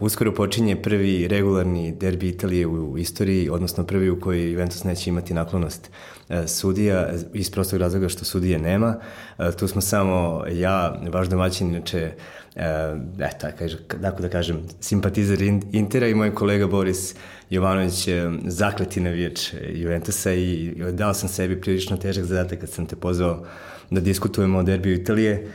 uskoro počinje prvi regularni derbi Italije u istoriji, odnosno prvi u kojoj Juventus neće imati naklonost e, sudija iz prostog razloga što sudije nema. E, tu smo samo ja, vaš domaćin, inače eto, tako da kažem, simpatizer Intera i moj kolega Boris Jovanović zakleti navijač Juventusa i dao sam sebi prilično težak zadatak kad sam te pozvao da diskutujemo o derbiju Italije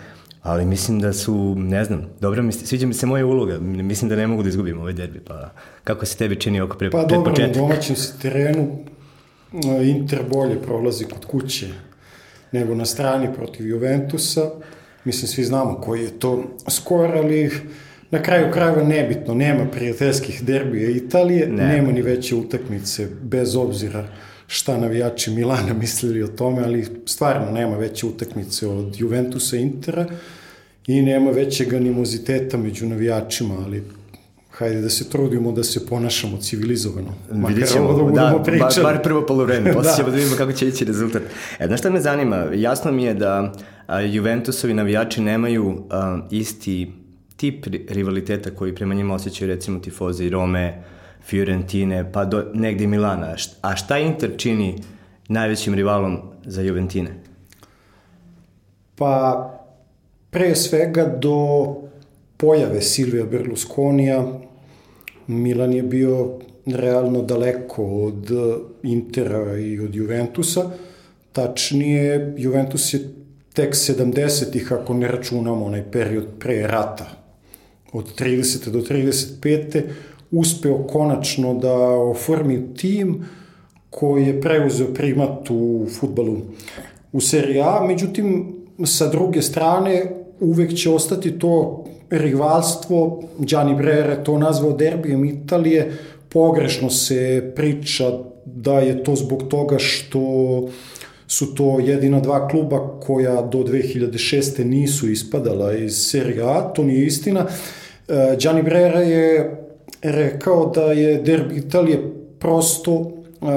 ali mislim da su, ne znam, dobro mi sviđa mi se moja uloga, mislim da ne mogu da izgubim ovaj derbi, pa kako se tebi čini oko pre, pa, pred početak? Pa dobro, na domaćem se terenu Inter bolje prolazi kod kuće nego na strani protiv Juventusa, mislim svi znamo koji je to skor, ali na kraju krajeva nebitno, nema prijateljskih derbija Italije, ne. nema ni veće utakmice bez obzira šta navijači Milana mislili o tome, ali stvarno nema veće utakmice od Juventusa Intera i nema većeg animoziteta među navijačima, ali hajde da se trudimo da se ponašamo civilizovano. Vidjet ćemo, da, da bar, bar prvo polovreme, posle da. ćemo da vidimo kako će ići rezultat. E, znaš šta me zanima? Jasno mi je da a, Juventusovi navijači nemaju a, isti tip rivaliteta koji prema njima osjećaju recimo tifozi Rome, Fiorentine, pa do negde Milana. A šta Inter čini najvećim rivalom za Juventine? Pa, pre svega do pojave Silvija Berlusconija, Milan je bio realno daleko od Intera i od Juventusa. Tačnije, Juventus je tek 70-ih, ako ne računamo onaj period pre rata, od 30. do 35 uspeo konačno da oformi tim koji je preuzeo primat u futbalu u seriji A, međutim, sa druge strane, uvek će ostati to rivalstvo, Gianni Brere to nazvao derbijem Italije, pogrešno se priča da je to zbog toga što su to jedina dva kluba koja do 2006. nisu ispadala iz Serie A, to nije istina. E, Gianni Brera je rekao da je derbi Italije prosto uh,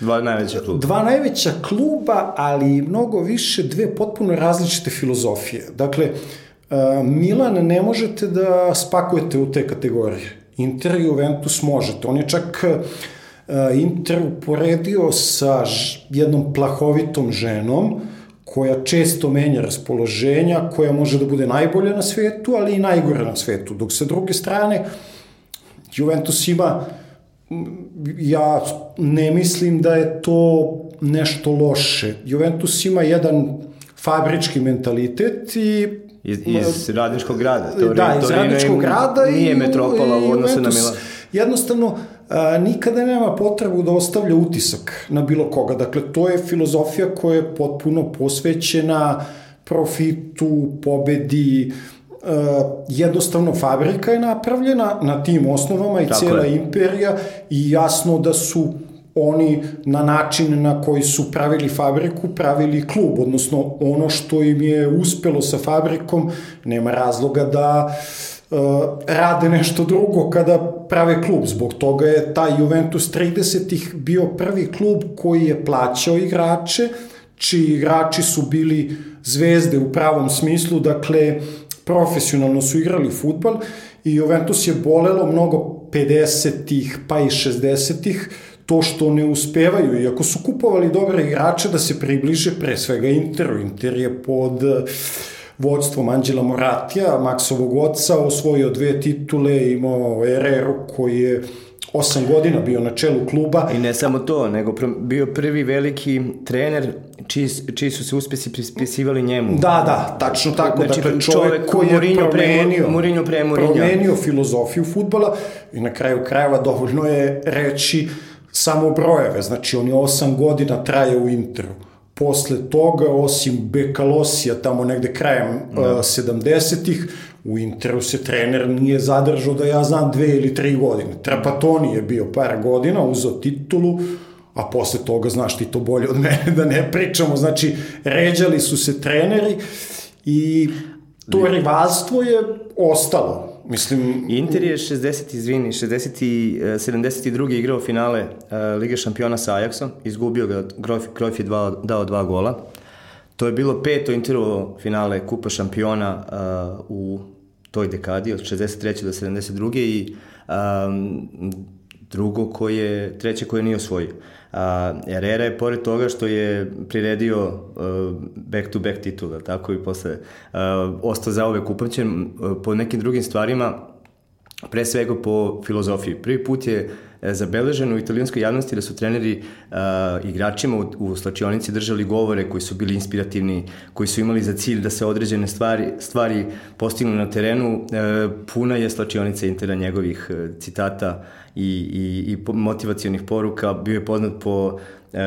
dva najveća kluba. Dva najveća kluba, ali mnogo više dve potpuno različite filozofije. Dakle, uh, Milan ne možete da spakujete u te kategorije. Inter i Juventus možete. On je čak uh, Inter uporedio sa jednom plahovitom ženom koja često menja raspoloženja, koja može da bude najbolja na svetu, ali i najgore na svetu. Dok sa druge strane, uh, Juventus ima, ja ne mislim da je to nešto loše. Juventus ima jedan fabrički mentalitet i iz, iz radničkog grada. To, da, iz radničkog grada nije i metropola u odnosu na Milan. Jednostavno, a, nikada nema potrebu da ostavlja utisak na bilo koga. Dakle, to je filozofija koja je potpuno posvećena profitu, pobedi, Uh, jednostavno fabrika je napravljena na tim osnovama i Tako je. imperija i jasno da su oni na način na koji su pravili fabriku, pravili klub, odnosno ono što im je uspelo sa fabrikom, nema razloga da uh, rade nešto drugo kada prave klub. Zbog toga je taj Juventus 30-ih bio prvi klub koji je plaćao igrače, čiji igrači su bili zvezde u pravom smislu, dakle profesionalno su igrali futbal i Juventus je bolelo mnogo 50-ih pa i 60-ih to što ne uspevaju, iako su kupovali dobre igrače da se približe pre svega Interu. Inter je pod vodstvom Anđela Moratija, Maksovog oca, osvojio dve titule, imao Ereru koji je osam godina bio na čelu kluba. I ne samo to, nego bio prvi veliki trener čiji, čiji su se uspesi prispisivali njemu. Da, da, tačno tako. Znači, dakle, čovek, čovek koji je Mourinho promenio, Mourinho pre Mourinho. promenio filozofiju futbala i na kraju krajeva dovoljno je reći samo brojeve. Znači, on je osam godina traje u Interu. Posle toga, osim Bekalosija, tamo negde krajem da. uh, 70-ih, U Interu se trener nije zadržao da ja znam dve ili tri godine. Trapatoni je bio par godina, uzao titulu, a posle toga, znaš ti to bolje od mene, da ne pričamo, znači, ređali su se treneri i to rivalstvo je ostalo. Mislim... Inter je 60, izvini, 60, 72. igrao finale uh, Lige šampiona sa Ajaxom, izgubio ga, Grojf, Grojf je dva, dao dva gola. To je bilo peto Interovo finale Kupa šampiona uh, u toj dekadi od 63. do 72. i um, drugo koje, treće koje nije osvojio. A, Herrera je, pored toga što je priredio back-to-back uh, titula, tako i posle uh, ostao za ove upamćen uh, po nekim drugim stvarima, pre svega po filozofiji. Prvi put je E, zabeleženo u italijanskoj javnosti da su treneri uh, igračima u, u slačionici držali govore koji su bili inspirativni, koji su imali za cilj da se određene stvari, stvari postignu na terenu. Uh, puna je slačionica Intera njegovih uh, citata i, i, i motivacijonih poruka. Bio je poznat po uh,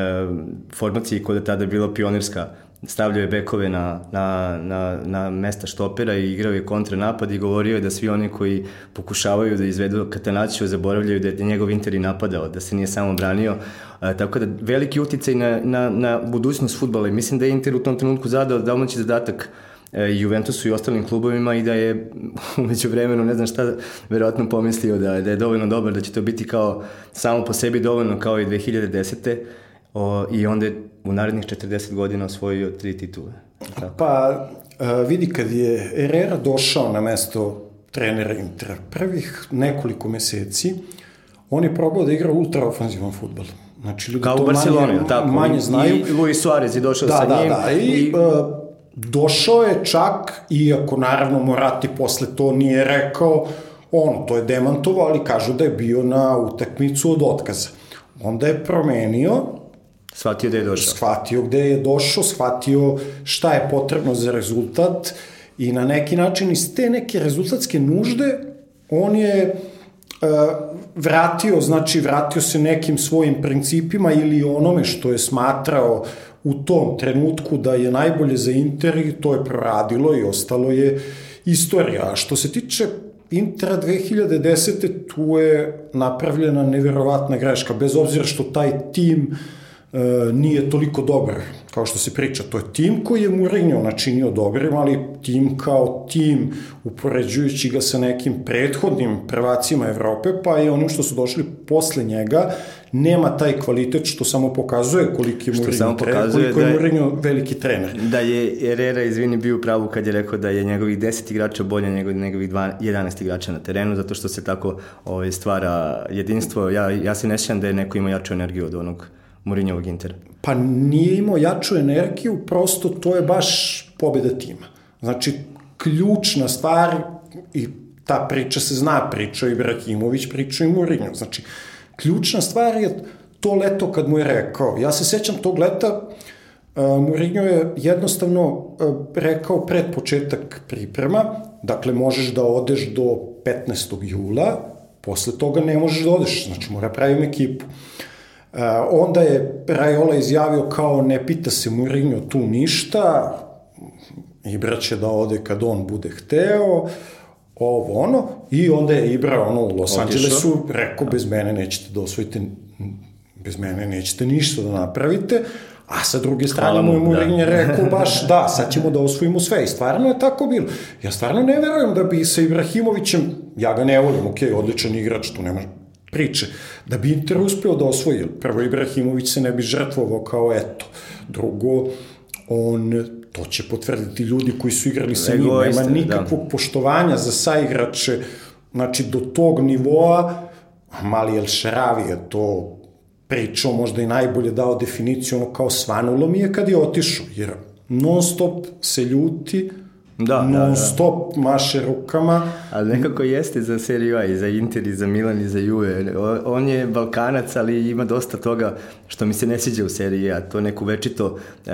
formaciji koja je tada bila pionirska stavljao je bekove na, na, na, na mesta štopera i igrao je kontranapad i govorio je da svi oni koji pokušavaju da izvedu Katanaciju zaboravljaju da je njegov Inter i napadao, da se nije samo branio. A, tako da veliki uticaj na, na, na budućnost futbala i mislim da je Inter u tom trenutku zadao domaći zadatak e, i Juventusu i ostalim klubovima i da je umeđu vremenu, ne znam šta, verovatno pomislio da, da je dovoljno dobar, da će to biti kao samo po sebi dovoljno kao i 2010. O, I onda je u narednih 40 godina osvojio tri titule. Tako. Pa a, vidi kad je Herrera došao na mesto trenera Intera, prvih nekoliko meseci, on je probao da igra ultra ofanzivan futbol. Znači, ljudi Kao to u Barceloni, manje, tako. manje znaju. I Luis Suarez je došao da, sa da, njim. Da, da, i, i... A, došao je čak, iako naravno Morati posle to nije rekao, on to je demantovao, ali kažu da je bio na utakmicu od otkaza. Onda je promenio Shvatio da je došao. Shvatio gde je došao, shvatio šta je potrebno za rezultat i na neki način iz te neke rezultatske nužde on je uh, vratio, znači vratio se nekim svojim principima ili onome što je smatrao u tom trenutku da je najbolje za Inter i to je proradilo i ostalo je istorija. A što se tiče Intera 2010. tu je napravljena neverovatna greška, bez obzira što taj tim uh, e, nije toliko dobar kao što se priča. To je tim koji je Mourinho načinio dobrim, ali tim kao tim, upoređujući ga sa nekim prethodnim prvacima Evrope, pa i onim što su došli posle njega, nema taj kvalitet što samo pokazuje koliki je Mourinho, tre, koliko je, da je Mourinho veliki trener. Da je Herrera, izvini, bio u pravu kad je rekao da je njegovih 10 igrača bolje nego njegovih 11 igrača na terenu, zato što se tako ovaj, stvara jedinstvo. Ja, ja se ne sjećam da je neko imao jaču energiju od onog Mourinhovog Intera? Pa nije imao jaču energiju, prosto to je baš pobeda tima. Znači, ključna stvar i ta priča se zna, priča Ibrahimović, priča i Mourinho. Znači, ključna stvar je to leto kad mu je rekao. Ja se sećam tog leta, uh, Mourinho je jednostavno uh, rekao pred početak priprema, dakle možeš da odeš do 15. jula, posle toga ne možeš da odeš, znači mora pravim ekipu. Onda je Rajola izjavio kao ne pita se Mourinho tu ništa, Ibra će da ode kad on bude hteo, ovo ono, i onda je Ibra ono u Los Angelesu rekao bez mene nećete da osvojite, bez mene nećete ništa da napravite, A sa druge strane mu je Mourinho da. rekao baš da, sad ćemo da osvojimo sve i stvarno je tako bilo. Ja stvarno ne verujem da bi sa Ibrahimovićem, ja ga ne volim, ok, odličan igrač, tu nema priče. Da bi Inter uspeo da osvoji, prvo Ibrahimović se ne bi žrtvovao kao eto. Drugo, on to će potvrditi ljudi koji su igrali sa njim. Nema da. nikakvog da. poštovanja za saigrače, znači do tog nivoa, Mali El Šaravi je to pričao, možda i najbolje dao definiciju, ono kao svanulo mi je kad je otišao, jer non stop se ljuti, Da, non da, da. stop maše rukama. Ali nekako jeste za seriju A i za Inter i za Milan i za Juve. On je Balkanac, ali ima dosta toga što mi se ne sviđa u seriji A. To neko večito, uh,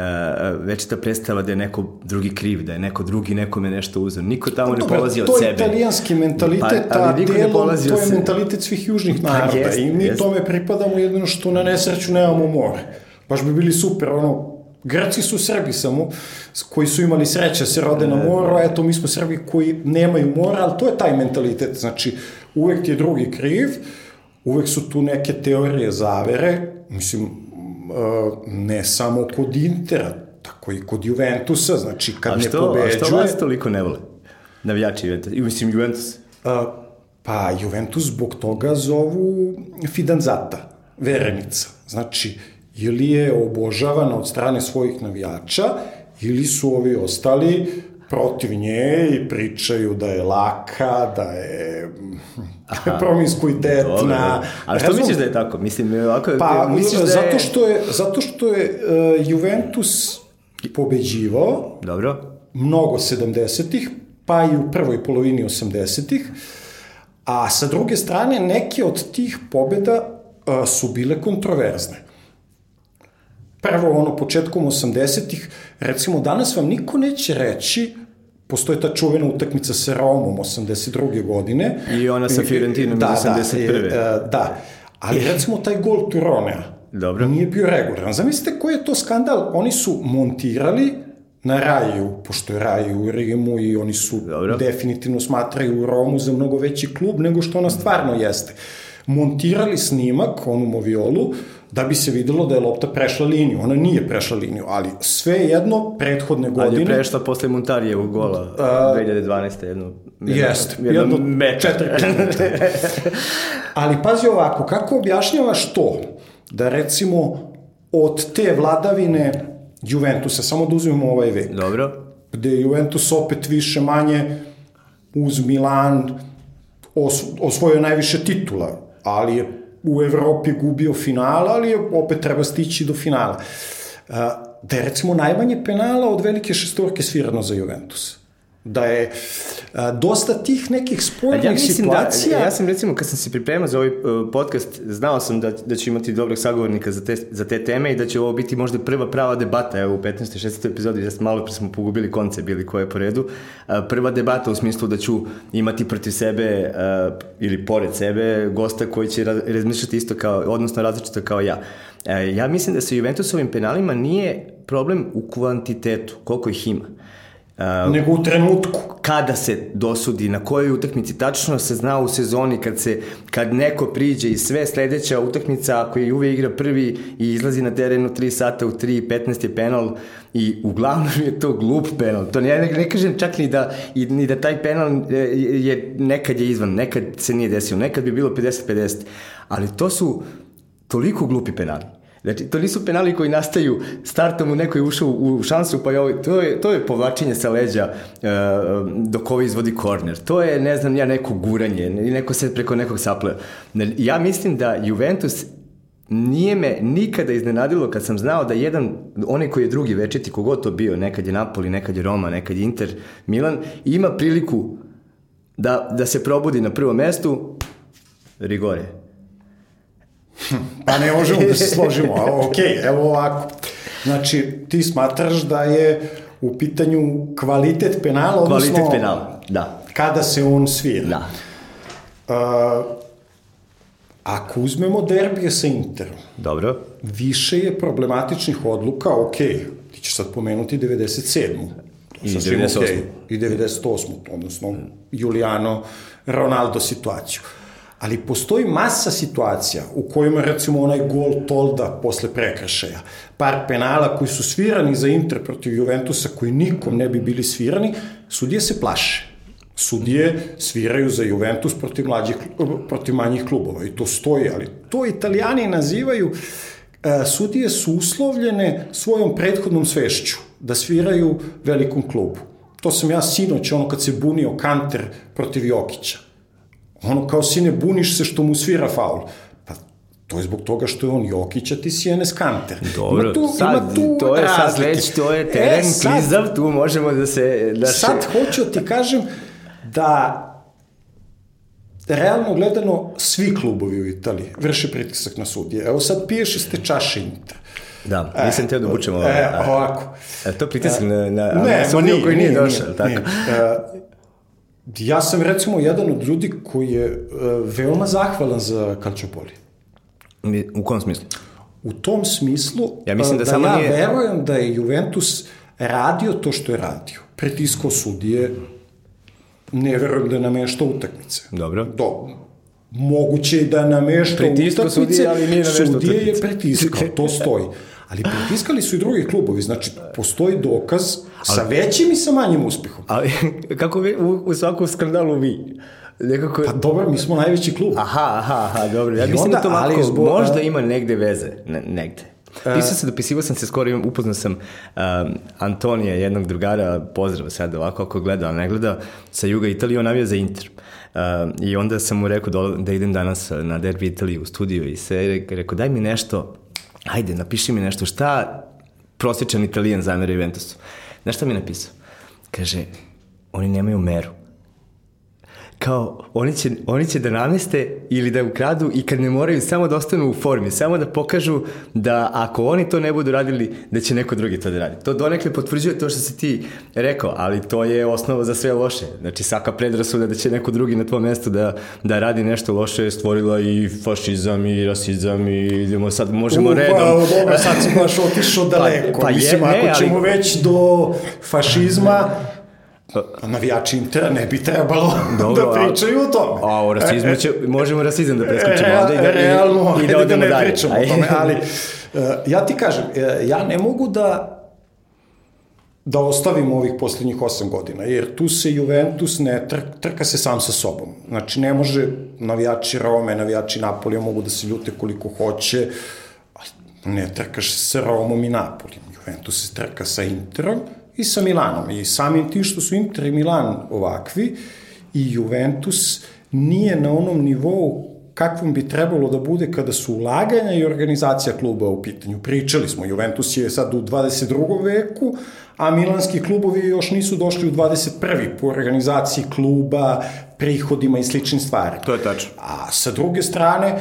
večita predstava da je neko drugi kriv, da je neko drugi nekome nešto uzeo. Niko tamo pa, ne polazi od sebe. To je italijanski mentalitet, pa, a delo, to je mentalitet svih južnih pa, naroda. Pa, jest, I mi jest. tome pripadamo jedino što na nesreću nemamo more. Baš bi bili super, ono, Grci su Srbi samo, koji su imali sreće da se rode na moru, a eto mi smo Srbi koji nemaju mora, ali to je taj mentalitet, znači uvek je drugi kriv, uvek su tu neke teorije zavere, mislim, ne samo kod Intera, tako i kod Juventusa, znači kad što, ne pobeđuje... A što vas toliko ne vole? Navijači Juventus, i mislim Juventus? A, pa Juventus zbog toga zovu Fidanzata, verenica. Znači, ili je obožavana od strane svojih navijača, ili su ovi ostali protiv nje i pričaju da je laka, da je promiskuitetna. Dobro, Ali što misliš da je tako? Mislim, ovako, Pa, misliš da je... zato što je, zato što je uh, Juventus pobeđivao Dobro. mnogo 70-ih, pa i u prvoj polovini 80-ih, a sa druge strane neke od tih pobeda uh, su bile kontroverzne. Prvo, ono, početkom 80-ih, recimo, danas vam niko neće reći postoje ta čuvena utakmica sa Romom 82. godine. I ona sa Fiorentinom da, 81. Da, e, da, ali recimo taj gol Turonea Dobro. nije bio regularan. Zamislite koji je to skandal? Oni su montirali na Raju, pošto je Raju u Rimu i oni su Dobro. definitivno smatraju Romu za mnogo veći klub nego što ona stvarno jeste. Montirali snimak, onu moviolu, da bi se videlo da je lopta prešla liniju. Ona nije prešla liniju, ali sve jedno, prethodne godine... Ali je prešla posle Montarijevog gola, A, 2012. jedno... Jeste, jedno, jedno metar. četiri. Ali pazi ovako, kako objašnjavaš to da recimo od te vladavine Juventusa, samo da uzmemo ovaj vek, Dobro. gde je Juventus opet više manje uz Milan os, osvojio najviše titula, ali je u Evropi gubio finala, ali je opet treba stići do finala. A, Da je recimo najmanje penala od velike šestorke svirano za Juventus. Da je a, dosta tih nekih spoljnih Ja mislim situacija... da, ja sam recimo kad sam se pripremao za ovaj uh, podcast, znao sam da, da ću imati dobrog sagovornika za te, za te teme i da će ovo biti možda prva prava debata, evo u 15. 16. epizodi, da malo pre smo pogubili konce bili ko je po redu, uh, prva debata u smislu da ću imati protiv sebe uh, ili pored sebe gosta koji će raz, razmišljati isto kao, odnosno različito kao ja. Uh, ja mislim da sa Juventusovim penalima nije problem u kvantitetu, koliko ih ima. Uh, nego u trenutku. kada se dosudi, na kojoj utakmici, tačno se zna u sezoni kad se kad neko priđe i sve sledeća utakmica, ako je Juve igra prvi i izlazi na terenu 3 sata u 3, 15 je penal i uglavnom je to glup penal. To ne, ne kažem čak ni da, i, ni da taj penal e, je, nekad je izvan, nekad se nije desio, nekad bi bilo 50-50, ali to su toliko glupi penali. Znači, to nisu penali koji nastaju startom u nekoj ušao u šansu, pa je ovo, to, je, to je povlačenje sa leđa uh, dok ovo izvodi korner. To je, ne znam, ja neko guranje, neko se preko nekog sapleo. Ja mislim da Juventus nije me nikada iznenadilo kad sam znao da jedan, onaj koji je drugi večeti, kogod to bio, nekad je Napoli, nekad je Roma, nekad je Inter, Milan, ima priliku da, da se probudi na prvom mestu, Rigore. Pa ne možemo da se složimo, ali ok, evo ovako. Znači, ti smatraš da je u pitanju kvalitet penala, odnosno... Kvalitet penala, da. Kada se on svira. Da. Uh, ako uzmemo derbije sa Interom, Dobro. više je problematičnih odluka, ok, ti ćeš sad pomenuti 97. I Sasvim 98.. okej. I 98. odnosno Juliano Ronaldo situaciju. Ali postoji masa situacija u kojima recimo onaj gol Tolda posle prekršaja, par penala koji su svirani za Inter protiv Juventusa koji nikom ne bi bili svirani, sudije se plaše. Sudije sviraju za Juventus protiv, mlađih, protiv manjih klubova i to stoji, ali to italijani nazivaju e, sudije su uslovljene svojom prethodnom svešću da sviraju velikom klubu. To sam ja sinoć, ono kad se bunio Kanter protiv Jokića. Ono kao sine buniš se što mu svira faul. Pa to je zbog toga što je on Jokić, a ti si Enes Kanter. Dobro, tu, sad, ima tu to je sad već, to je teren e, sad, klizav, tu možemo da se... Da sad se... hoću ti kažem da realno gledano svi klubovi u Italiji vrše pritisak na sudije. Evo sad piješ iz te čaše Inter. Da, nisam teo da obučem ovo. E, ovako. E, to pritisak na, na, ne, na sudiju koji nije, nije došao, nije, tako? Nije. E, ja sam recimo jedan od ljudi koji je uh, veoma zahvalan za Calciopoli. U kom smislu? U tom smislu ja mislim da, da samo ja nije... verujem da je Juventus radio to što je radio. Pritiskao sudije, ne verujem da je nameštao utakmice. Dobro. Do, moguće je da namešta Pritiskao utakmice, sudije, ali nije sudije utakmice. je pritiskao, to stoji. Ali pritiskali su i drugi klubovi, znači postoji dokaz sa većim i sa manjim uspehom. Ali kako vi, u, u svakom skandalu vi? Nekako... Pa dobro, mi smo najveći klub. Aha, aha, aha, dobro. Ja I mislim onda, da to malo, zbog... možda ima negde veze, ne, negde. Pisao sam, dopisivao sam se skoro, upoznao sam um, Antonija, jednog drugara, pozdrav sad ovako ako gleda, ali ne gleda, sa juga Italije, on navija za Inter. Uh, I onda sam mu rekao da, da idem danas na Derby Italiji u studiju i se rekao daj mi nešto, ajde napiši mi nešto, šta prosječan italijan zamera Juventusu. Znaš šta mi napisao? Kaže, oni nemaju meru kao oni će, oni će da nameste ili da ukradu i kad ne moraju samo da ostanu u formi, samo da pokažu da ako oni to ne budu radili, da će neko drugi to da radi. To donekle potvrđuje to što si ti rekao, ali to je osnova za sve loše. Znači svaka predrasuda da će neko drugi na tvom mestu da, da radi nešto loše je stvorila i fašizam i rasizam i idemo sad, možemo U, redom. Pa, dobro, sad si baš otišao daleko. pa je, Mislim, ne, ako ćemo ali- već do fašizma, a navijači Intera ne bi trebalo Dobro, da pričaju o tome. A o rasizmu će, možemo rasizam da preskočimo Real, onda i da, realno, i, i da ajde odemo ne dalje. pričamo o tome, ali uh, ja ti kažem, ja ne mogu da da ostavim ovih posljednjih osam godina, jer tu se Juventus ne trka, trka se sam sa sobom. Znači, ne može navijači Rome, navijači Napolija mogu da se ljute koliko hoće, ali ne trkaš se sa Romom i Napolijem. Juventus se trka sa Interom i sa Milanom. I samim tim što su Inter i Milan ovakvi, i Juventus nije na onom nivou kakvom bi trebalo da bude kada su ulaganja i organizacija kluba u pitanju. Pričali smo, Juventus je sad u 22. veku, a milanski klubovi još nisu došli u 21. po organizaciji kluba, prihodima i sličnim stvarima. To je tačno. A sa druge strane,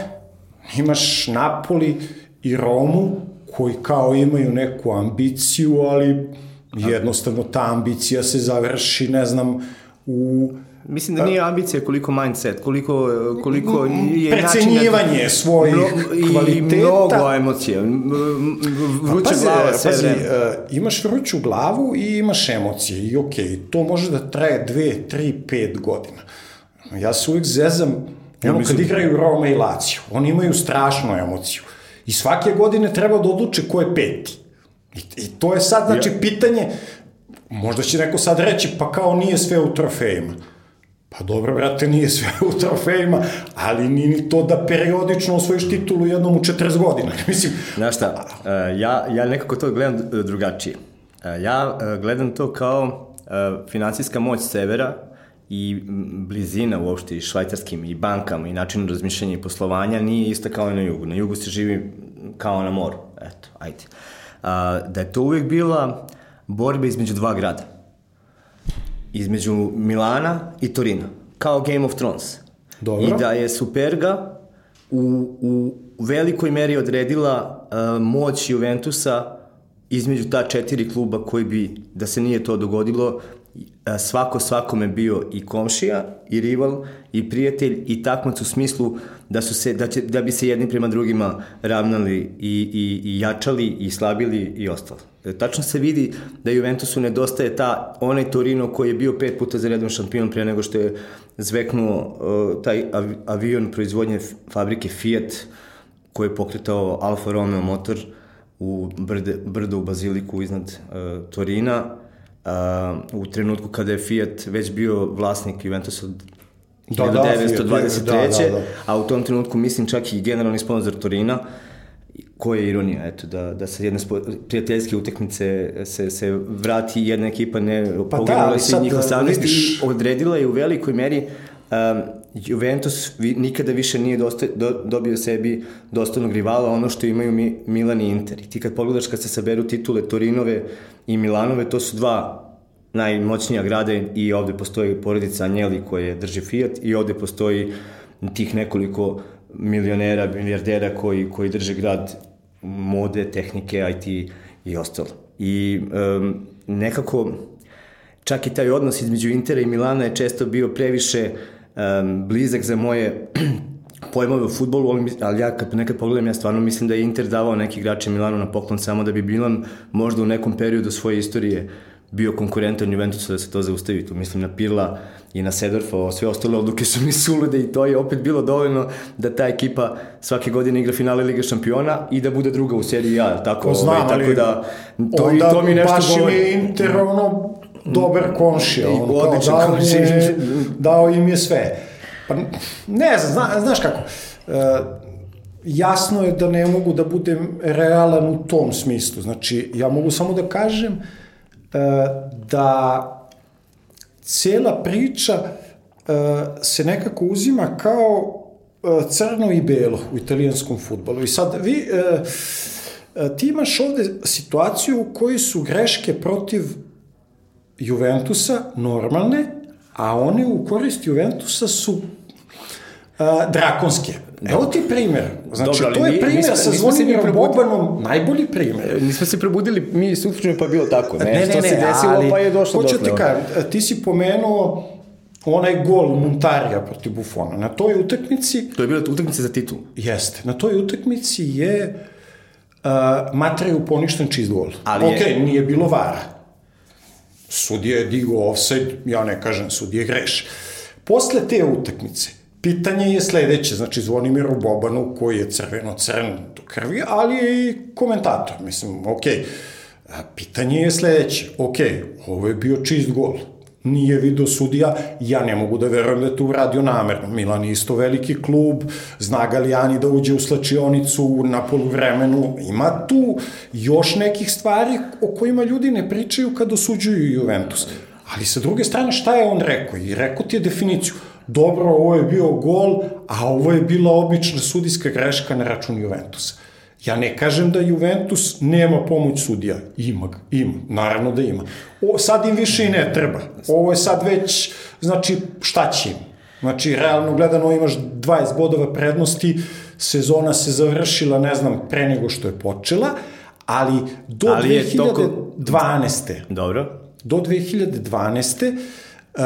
imaš Napoli i Romu, koji kao imaju neku ambiciju, ali jednostavno ta ambicija se završi, ne znam, u Mislim da nije ambicija koliko mindset, koliko, koliko je Precenjivanje svojih i kvaliteta. mnogo emocija, m- vruća pazi, glava sve pazi, vreme. uh, imaš vruću glavu i imaš emocije i okej, okay, to može da traje dve, tri, pet godina. Ja se uvijek zezam, ono kad igraju Roma i Lazio, oni imaju strašnu emociju. I svake godine treba da odluče ko je peti. I, i to je sad, znači, ja. pitanje, možda će neko sad reći, pa kao nije sve u trofejima. Pa dobro, brate, nije sve u trofejima, ali ni ni to da periodično osvojiš titulu jednom u 40 godina. Mislim, Znaš šta, uh, ja, ja nekako to gledam uh, drugačije. Uh, ja gledam to kao financijska moć severa i blizina uopšte i švajcarskim i bankama i načinu razmišljanja i poslovanja nije ista kao i na jugu. Na jugu se živi kao na moru. Eto, ajde. Uh, da je to uvijek bila borba između dva grada između Milana i Torina, kao Game of Thrones. Dobro. I da je Superga u, u velikoj meri odredila uh, moć Juventusa između ta četiri kluba koji bi, da se nije to dogodilo, svako svakome bio i komšija, i rival, i prijatelj, i takmac u smislu da, su se, da, će, da bi se jedni prema drugima ravnali i, i, i jačali, i slabili i ostalo. E, Tačno se vidi da Juventusu nedostaje ta, onaj Torino koji je bio pet puta za redom šampion pre nego što je zveknuo uh, taj av, avion proizvodnje fabrike Fiat koji je pokretao Alfa Romeo motor u brde, brdo u Baziliku iznad uh, Torina uh, u trenutku kada je Fiat već bio vlasnik Juventusa od Da, da, Fiat je, 1923. da, da, da. a u tom trenutku mislim čak i generalni sponsor Torina koja je ironija, eto, da, da sa jedne spo, prijateljske utekmice se, se vrati jedna ekipa, ne, Pa da, poginula ali se sad, njih 18 vidiš- i odredila je u velikoj meri um, Juventus nikada više nije dosta, do, dobio sebi dostojnog rivala, ono što imaju mi, Milan i Inter. I ti kad pogledaš kad se saberu titule Torinove i Milanove, to su dva najmoćnija grada i ovde postoji porodica Anjeli koje drži Fiat i ovde postoji tih nekoliko milionera, milijardera koji, koji drže grad mode, tehnike, IT i ostalo. I um, nekako čak i taj odnos između Intera i Milana je često bio previše um, blizak za moje pojmove u futbolu, ali, ja kad nekad pogledam, ja stvarno mislim da je Inter davao neki igrače Milanu na poklon samo da bi Milan možda u nekom periodu svoje istorije bio konkurentan Juventusu da se to zaustavi. Tu mislim na Pirla i na Sedorfa, sve ostale odluke su mi sulude i to je opet bilo dovoljno da ta ekipa svake godine igra finale Lige šampiona i da bude druga u seriji A, tako, To znam, ovaj, tako da to, i to mi nešto baš govori. je Inter ono dobar komšija, I ono kao dao, komšija. je, dao im je sve. Pa ne znam, zna, znaš kako, uh, jasno je da ne mogu da budem realan u tom smislu. Znači, ja mogu samo da kažem e, da cela priča e, se nekako uzima kao e, crno i belo u italijanskom futbolu. I sad vi, ti imaš ovde situaciju u kojoj su greške protiv Juventusa normalne, a one u korist Juventusa su a, drakonske. Evo ti primer. Znači, Dobro, to je primer sa Zvonimirom Bobanom, najbolji primer. Nismo se probudili mi sutračno pa bilo tako. Ne, ne, ne, ne se desilo ali, pa je došlo do Hoću ti kažem, ti si pomenuo onaj gol Muntarija protiv Buffona. Na toj utakmici... To je bila utakmica za titul. Jeste. Na toj utakmici je uh, Matreju poništen čist gol. Ali ok, je... nije bilo vara. Sudija je digao offside, ja ne kažem, sudija greš. Posle te utakmice, Pitanje je sledeće, znači Zvonimiru Bobanu koji je crveno-crn do krvi, ali je i komentator, mislim, ok. Pitanje je sledeće, ok, ovo je bio čist gol, nije video sudija, ja ne mogu da verujem da je to uradio namerno. Milan je isto veliki klub, zna Galijani da uđe u slačionicu na poluvremenu, ima tu još nekih stvari o kojima ljudi ne pričaju kad osuđuju Juventus. Ali sa druge strane, šta je on rekao? I rekao ti je definiciju dobro, ovo je bio gol, a ovo je bila obična sudijska greška na račun Juventusa. Ja ne kažem da Juventus nema pomoć sudija. Ima ima, naravno da ima. O, sad im više i ne treba. Ovo je sad već, znači, šta će im? Znači, realno gledano imaš 20 bodova prednosti, sezona se završila, ne znam, pre nego što je počela, ali do ali 2012. Toko... Dobro. Do 2012. Uh,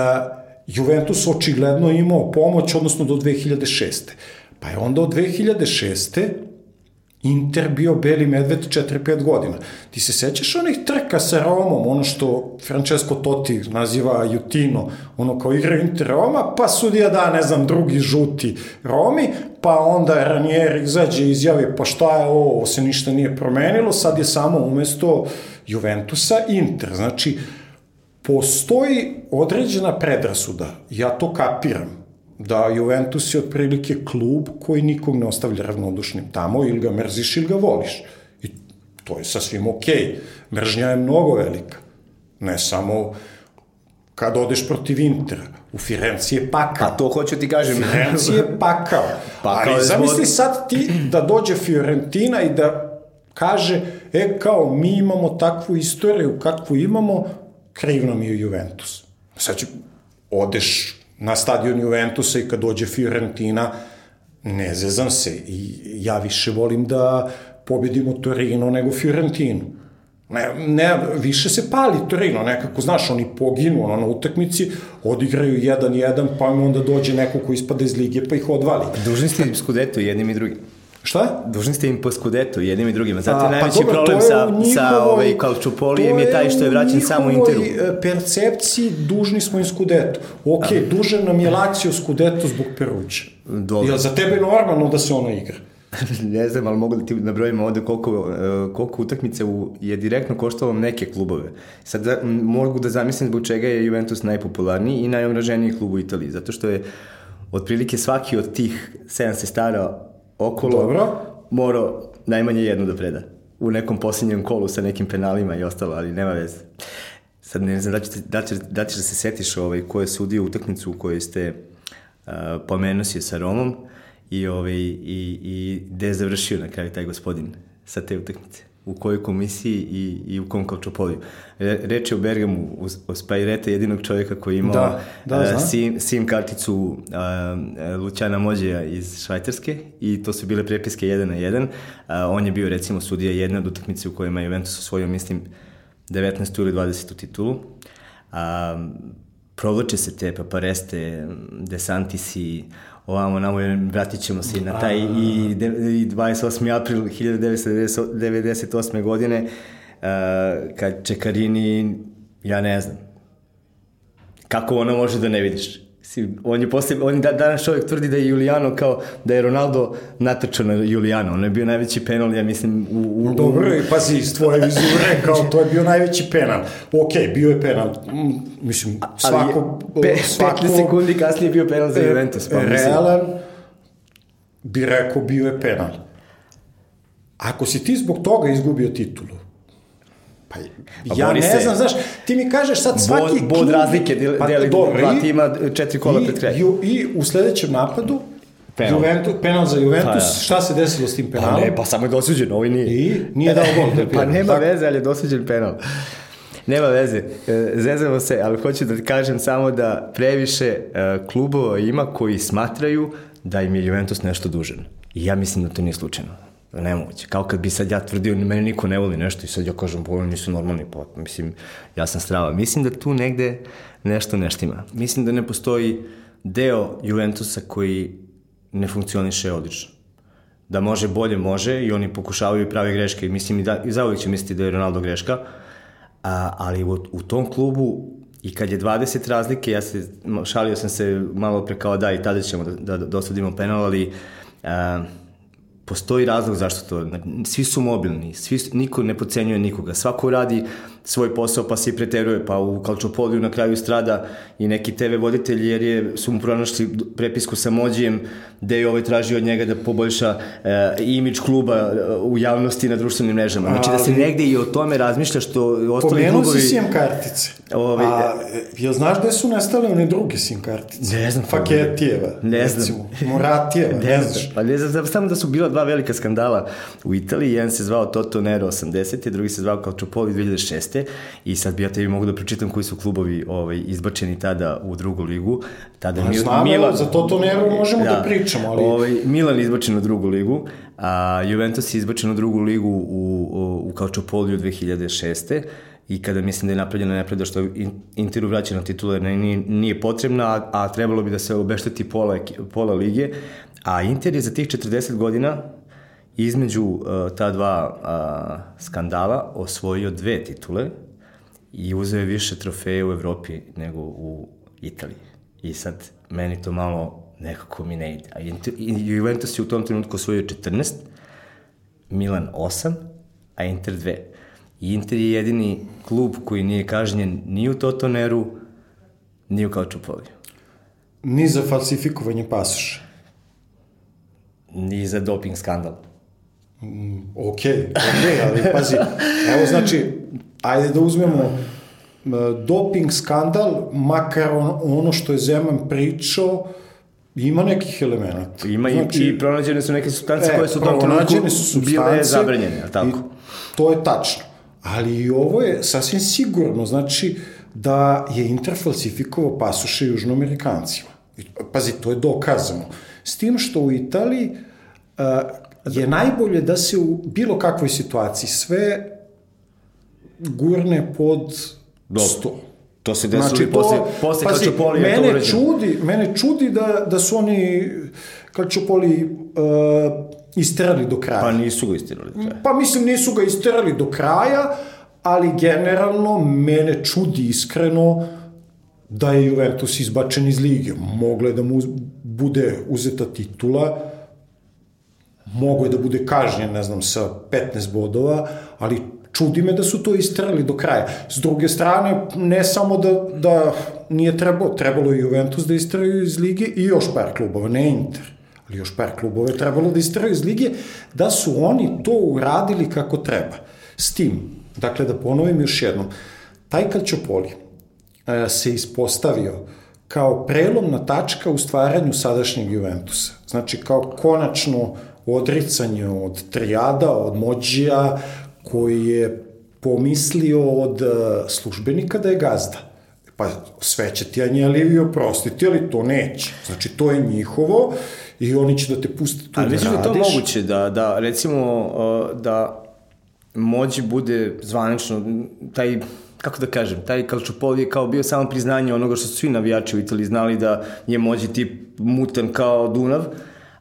Juventus očigledno imao pomoć, odnosno do 2006. Pa je onda od 2006. Inter bio beli medved 4-5 godina. Ti se sećaš onih trka sa Romom, ono što Francesco Totti naziva Jutino, ono kao igra Inter Roma, pa sudija da, ne znam, drugi žuti Romi, pa onda Ranier izađe i izjavi, pa šta je ovo, ovo se ništa nije promenilo, sad je samo umesto Juventusa Inter. Znači, postoji određena predrasuda, ja to kapiram, da Juventus je otprilike klub koji nikog ne ostavlja ravnodušnim tamo, ili ga mrziš ili ga voliš. I to je sasvim okej. Okay. Mržnja je mnogo velika. Ne samo kad odeš protiv Intera. U Firenci je pakao. A to hoću ti kažem. Firenci je pakao. pakao Ali zamisli sad ti da dođe Fiorentina i da kaže, e kao mi imamo takvu istoriju kakvu imamo, kriv nam je Juventus. Sad će, odeš na stadion Juventusa i kad dođe Fiorentina, ne zezam se. I ja više volim da pobedimo Torino nego Fiorentinu. Ne, ne, više se pali Torino, nekako, znaš, oni poginu ono, na utakmici, odigraju 1-1, pa onda dođe neko ko ispada iz lige, pa ih odvali. Dužni ste skudetu jednim i drugim. Šta? Dužni ste im po skudetu, jednim i drugima. Zato je najveći pa, problem sa, njihovoj, sa ovaj Kalčupolijem je taj što je vraćen samo Interu. E, percepciji dužni smo im skudetu. Ok, A. dužan nam je Lazio skudetu zbog Peruća. Dobro. Jel za tebe normalno da se ono igra? ne znam, ali mogu da ti nabrojimo ovde koliko, e, koliko utakmice u, je direktno koštalo neke klubove. Sad da, mogu da zamislim zbog čega je Juventus najpopularniji i najomraženiji klub u Italiji. Zato što je otprilike svaki od tih sedam sestara okolo Dobro. morao najmanje jednu da preda. U nekom posljednjem kolu sa nekim penalima i ostalo, ali nema veze. Sad ne znam da, ćete, da, ćeš, da ćeš da se setiš ovaj, ko je sudio utakmicu u kojoj ste uh, pomenuo si sa Romom i, ovaj, i, i gde je završio na kraju taj gospodin sa te utakmice u kojoj komisiji i, i u kom Kalčopoliju. Reč je o Bergamu, o Spajrete, jedinog čovjeka koji je imao da, da, uh, sim, sim karticu uh, Luciana Mođeja iz Švajcarske i to su bile prepiske 1 na 1. Uh, on je bio recimo sudija jedne od utakmice u kojima je Juventus osvojio, mislim, 19. ili 20. titulu. Uh, provlače se te papareste, desantisi, ovamo namo, vratit ćemo se na taj i, i 28. april 1998. godine uh, kad Čekarini, ja ne znam, kako ono može da ne vidiš? On je posle, on da, danas čovjek tvrdi da je Juliano kao da je Ronaldo natrčao na Juliano. On je bio najveći penal, ja mislim, u... u Dobro, i pazi, iz tvoje vizure, kao to je bio najveći penal. Ok, bio je penal. Mislim, svako... Ali, pe, svako 15 sekundi kasnije bio penal za Juventus. Pa, realan, bi rekao bio je penal. Ako si ti zbog toga izgubio titulu, pa Pa ja ne se- znam, znaš, ti mi kažeš sad svaki Bod, bod klub- razlike deli, Pa, deli dobro, dva i- tima, četiri kola I, pred kraj. ju, I u sledećem napadu, Penal. Juventus, penal za Juventus, Pa, ja. šta se desilo s tim Pa penalom? ne, pa samo je dosuđen, ovaj nije. I nije dao gol. Del pa nema Tako. veze, ali je dosuđen penal. Nema veze. E, Zezamo se, ali hoću da ti kažem samo da previše e, klubova ima koji smatraju da im je Juventus nešto dužan. I ja mislim da to nije slučajno. Nemoguće. Kao kad bi sad ja tvrdio, mene niko ne voli nešto i sad ja kažem, pa oni nisu normalni, pa mislim, ja sam strava. Mislim da tu negde nešto neštima. Mislim da ne postoji deo Juventusa koji ne funkcioniše odlično da može bolje može i oni pokušavaju i prave greške mislim i, da, i zauvijek će misliti da je Ronaldo greška a, ali u, u tom klubu i kad je 20 razlike ja se šalio sam se malo pre kao da i tada ćemo da, da dosudimo penal ali a, postoji razlog zašto to, svi su mobilni, svi, niko ne pocenjuje nikoga, svako radi svoj posao pa se i preteruje, pa u Kalčopoliju na kraju strada i neki TV voditelj jer je, su mu pronašli prepisku sa mođijem gde je ovaj tražio od njega da poboljša e, imidž kluba e, u javnosti na društvenim mrežama. Znači da se Ali- negde i o tome razmišlja što ostali Pomenuo klubovi... si SIM kartice. Ovi- A, jel znaš gde su nestale one druge SIM kartice? Ne znam. Faketijeva. Ne znam. recimo, Moratijeva, ne, Ne znaš. znam, pa ne znam, znam samo da su bila dva velika skandala u Italiji, jedan se zvao Toto Nero 80. drugi se zvao Calciopoli 2006. I sad bi ja tebi mogu da pročitam koji su klubovi ovaj, izbačeni tada u drugu ligu. Tada je Pa Mil- znam, evo, za Toto Nero možemo da pričamo, ali- Ovaj, Milan je izbačen u drugu ligu, a Juventus je izbačen u drugu ligu u, u, u Calciopoliju 2006 i kada mislim da je napravljena nepravda što je Interu vraćena titula nije, nije potrebna, a, a trebalo bi da se obešteti pola, pola lige, a Inter je za tih 40 godina između uh, ta dva uh, skandala osvojio dve titule i uzeo je više trofeje u Evropi nego u Italiji. I sad, meni to malo nekako mi ne ide. A Juventus je u tom trenutku osvojio 14, Milan 8, a Inter 2. I Inter je jedini klub koji nije kažnjen ni u Totoneru, ni u Kalčupoliju. Ni za falsifikovanje pasoša. Ni za doping skandal. Ok, ok, ali pazi, evo znači, ajde da uzmemo doping skandal, makar on, ono što je Zeman pričao, ima nekih elemenata. Ima znači, i, i pronađene su neke substance koje su u tom trenutku su bile zabranjene, tako? To je tačno. Ali i ovo je sasvim sigurno, znači da je Inter falsifikovao pasoše južnoamerikancima. Pazi, to je dokazano. S tim što u Italiji uh, je najbolje da se u bilo kakvoj situaciji sve gurne pod Dobro. sto. To se desilo znači, i posle, posle pazi, Kalčopolija je to mene čudi, mene čudi da, da su oni Kalčopoli uh, isterali do kraja. Pa nisu ga istirali do kraja. Pa mislim nisu ga isterali do kraja, ali generalno mene čudi iskreno da je Juventus izbačen iz lige. Mogle da mu bude uzeta titula, mogo je da bude kažnjen, ne znam, sa 15 bodova, ali čudi me da su to isterali do kraja. S druge strane, ne samo da, da nije trebalo, trebalo je Juventus da isteraju iz lige i još par klubova, ne Inter, ali još par klubova je trebalo da isteraju iz lige, da su oni to uradili kako treba. S tim, dakle da ponovim još jednom, taj Calciopoli e, se ispostavio kao prelomna tačka u stvaranju sadašnjeg Juventusa. Znači kao konačno odricanje od trijada, od mođija, koji je pomislio od e, službenika da je gazda. Pa sve će ti Anjelivio prostiti, ali to neće. Znači to je njihovo i oni će da te puste tu Ali da da je to radiš. moguće, da, da recimo uh, da mođi bude zvanično taj kako da kažem, taj Kalčopol je kao bio samo priznanje onoga što su svi navijači u Italiji znali da je mođi tip mutan kao Dunav,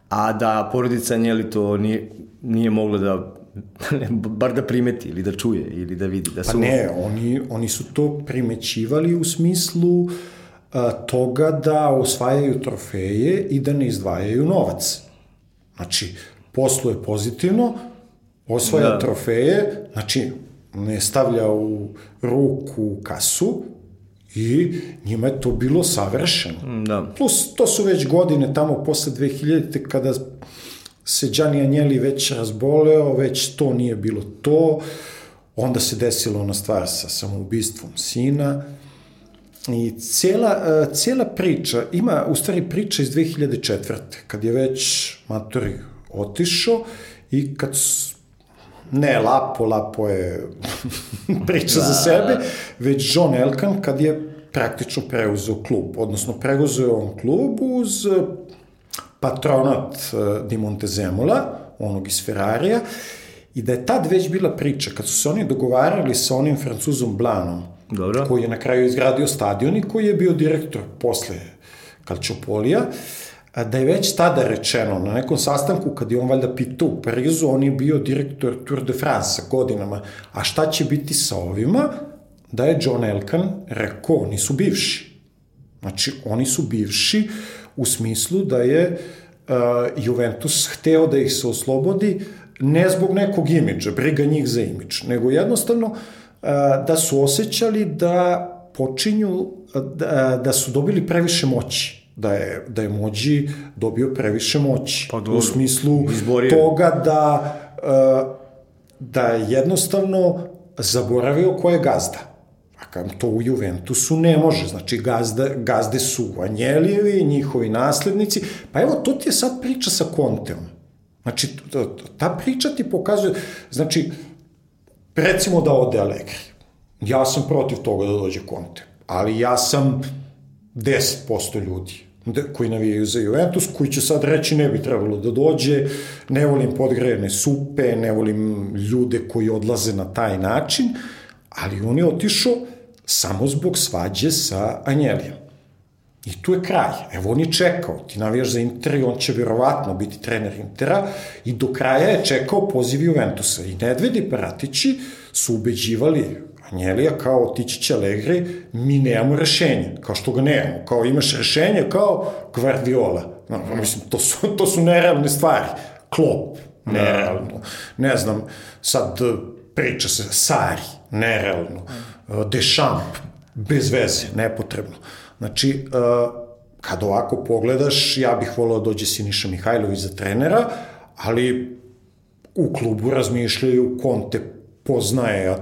a da porodica Njeli to nije, nije mogla da bar da primeti ili da čuje ili da vidi da su Pa ne, oni, oni su to primećivali u smislu a, toga da osvajaju trofeje i da ne izdvajaju novac. Znači, posluje pozitivno, osvaja Da. da. trofeje, znači, ne stavlja u ruku kasu i njima je to bilo savršeno. da. Plus, to su već godine tamo posle 2000. kada se Gianni Agnelli već razboleo, već to nije bilo to, onda se desila ona stvar sa samoubistvom sina, I cela, e, cela priča, ima u stvari priča iz 2004. kad je već Matori otišao i kad ne Lapo, Lapo je priča da. za sebe, već John Elkan kad je praktično preuzeo klub, odnosno preuzeo on klub uz patronat uh, Di Montezemula, onog iz Ferrarija, i da je tad već bila priča, kad su se oni dogovarali sa onim francuzom Blanom, Dobro. koji je na kraju izgradio stadion i koji je bio direktor posle Kalčopolija, da je već tada rečeno na nekom sastanku kad je on valjda pitao u Parizu, on je bio direktor Tour de France godinama, a šta će biti sa ovima? Da je John Elkan rekao, oni su bivši. Znači, oni su bivši u smislu da je uh, Juventus hteo da ih se oslobodi ne zbog nekog imidža, briga njih za imidž, nego jednostavno uh, da su osjećali da počinju, da, da su dobili previše moći da je, da je Mođi dobio previše moći. Pa dobro, u smislu izborio. toga da, da je jednostavno zaboravio ko je gazda. A kad to u Juventusu ne može. Znači, gazda, gazde su Anjelijevi, njihovi naslednici. Pa evo, to ti je sad priča sa Konteom. Znači, ta priča ti pokazuje, znači, recimo da ode Allegri. Ja sam protiv toga da dođe Conte, ali ja sam 10% ljudi koji navijaju za Juventus, koji će sad reći ne bi trebalo da dođe, ne volim podgrejene supe, ne volim ljude koji odlaze na taj način, ali on je otišao samo zbog svađe sa Anjelijem. I tu je kraj. Evo on je čekao, ti navijaš za Inter i on će vjerovatno biti trener Intera i do kraja je čekao poziv Juventusa. I Nedved i Paratići su ubeđivali Anjelija kao otići će Allegri, mi nemamo rešenje, kao što ga nemamo, kao imaš rešenje kao Guardiola. No, mislim, to su, to su nerealne stvari. Klop, nerealno. Ne znam, sad priča se Sari, nerealno. Deschamps, bez veze, nepotrebno. Znači, uh, kad ovako pogledaš, ja bih volao da dođe Siniša Mihajlović za trenera, ali u klubu razmišljaju, Conte poznaje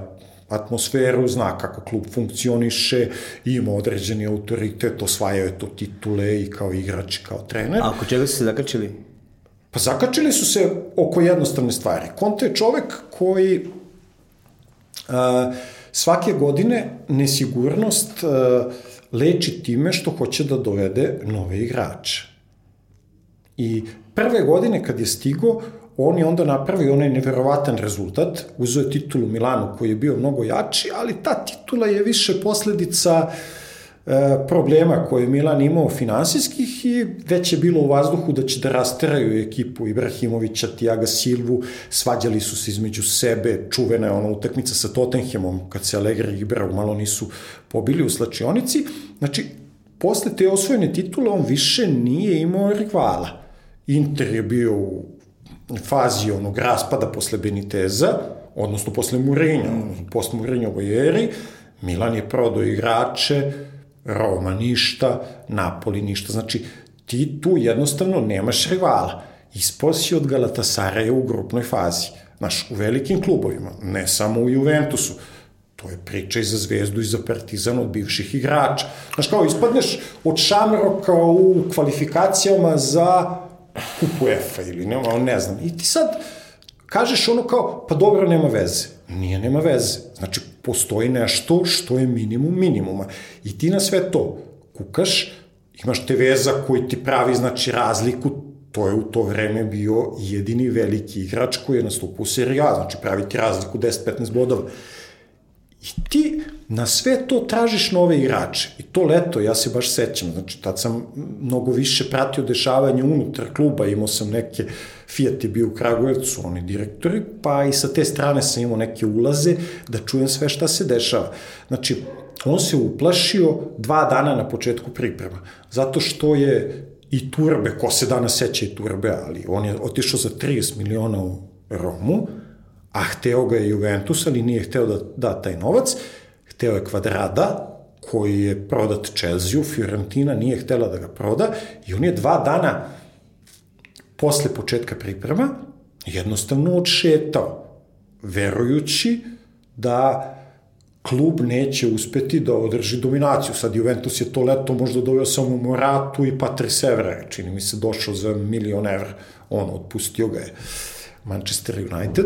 atmosferu, zna kako klub funkcioniše, ima određeni autoritet, osvajao je to titule i kao igrač i kao trener. A oko čega su se zakačili? Pa zakačili su se oko jednostavne stvari. Conte je čovek koji uh, svake godine nesigurnost uh, leči time što hoće da dovede nove igrače. I prve godine kad je stigo, on je onda napravio onaj neverovatan rezultat, uzeo je titulu Milanu koji je bio mnogo jači, ali ta titula je više posledica e, problema koje je Milan imao finansijskih i već je bilo u vazduhu da će da rasteraju ekipu Ibrahimovića, Tiaga Silvu, svađali su se između sebe, čuvena je ona utakmica sa Tottenhamom, kad se Allegri igrao, malo nisu pobili u slačionici. Znači, posle te osvojene titule on više nije imao rivala. Inter je bio u fazi onog raspada posle Beniteza, odnosno posle Murinja, posle Murinjovoj eri, Milan je prodao igrače, Roma ništa, Napoli ništa. Znači, ti tu jednostavno nemaš rivala. Ispao si od Galatasaraja u grupnoj fazi. Znaš, u velikim klubovima, ne samo u Juventusu. To je priča i za Zvezdu i za Partizan od bivših igrača. Znaš, kao ispadneš od Šamroka u kvalifikacijama za kup UEFA ili nema, ne znam. I ti sad kažeš ono kao, pa dobro, nema veze. Nije, nema veze. Znači, postoji nešto što je minimum minimuma. I ti na sve to kukaš, imaš te veza koji ti pravi, znači, razliku, to je u to vreme bio jedini veliki igrač koji je nastupao u seriji A, znači pravi ti razliku 10-15 bodova. I ti na sve to tražiš nove igrače. I to leto, ja se baš sećam, znači tad sam mnogo više pratio dešavanje unutar kluba, imao sam neke, Fiat je bio u Kragujevcu, oni direktori, pa i sa te strane sam imao neke ulaze da čujem sve šta se dešava. Znači, on se uplašio dva dana na početku priprema, zato što je i Turbe, ko se danas seća i Turbe, ali on je otišao za 30 miliona u Romu, a hteo ga je Juventus, ali nije hteo da da taj novac, hteo je Kvadrada, koji je prodat Chelsea, Fiorentina nije htela da ga proda i on je dva dana posle početka priprema jednostavno odšetao, verujući da klub neće uspeti da održi dominaciju. Sad Juventus je to leto možda doveo samo Moratu i Patrice Evra, čini mi se došao za milion evra, on otpustio ga je Manchester United.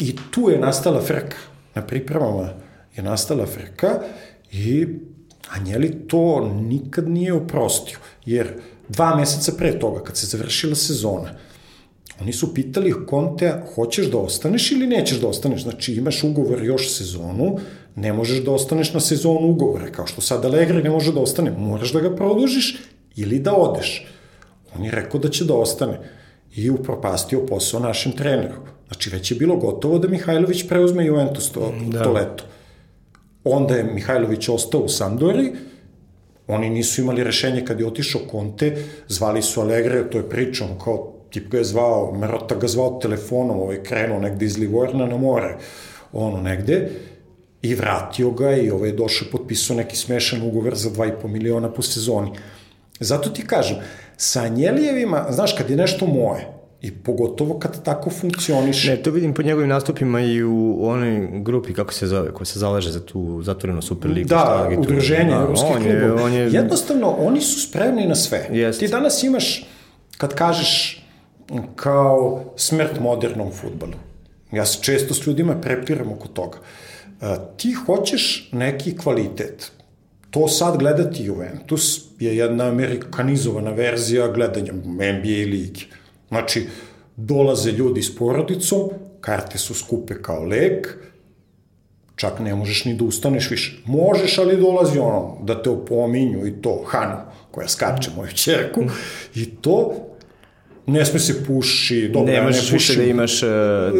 I tu je nastala frka. Na pripremama je nastala frka i Anjeli to nikad nije oprostio, jer dva meseca pre toga, kad se završila sezona, Oni su pitali Kontea, hoćeš da ostaneš ili nećeš da ostaneš? Znači, imaš ugovor još sezonu, ne možeš da ostaneš na sezonu ugovora, kao što sad Allegri ne može da ostane, moraš da ga produžiš ili da odeš. On je rekao da će da ostane i upropastio posao našem treneru. Znači, već je bilo gotovo da Mihajlović preuzme Juventus to, da. to leto. Onda je Mihajlović ostao u Sandori, oni nisu imali rešenje kad je otišao Conte, zvali su Allegre, to je pričom kao tip ga je zvao, Merota ga zvao telefonom, ovaj krenuo negde iz Livorna na more, ono negde, i vratio ga i ovaj je došao potpisao neki smešan ugovor za 2,5 miliona po sezoni. Zato ti kažem, sa Anjelijevima, znaš, kad je nešto moje, I pogotovo kad tako funkcioniše. Ne, to vidim po njegovim nastupima i u onoj grupi, kako se zove, koja se zalaže za tu zatvorenu Superligu. Da, udruženje da, ruskih klubova. On je... Jednostavno, oni su spremni na sve. Jest. Ti danas imaš, kad kažeš kao smrt modernom futbalu. Ja se često s ljudima prepiram oko toga. E, ti hoćeš neki kvalitet. To sad gledati Juventus je jedna amerikanizovana verzija gledanja NBA ligi. Znači, dolaze ljudi s porodicom, karte su skupe kao lek, čak ne možeš ni da ustaneš više. Možeš, ali dolazi ono, da te opominju i to, Hanu, koja skače moju čerku, i to ne sme se puši, dobro, ne možeš više da imaš uh,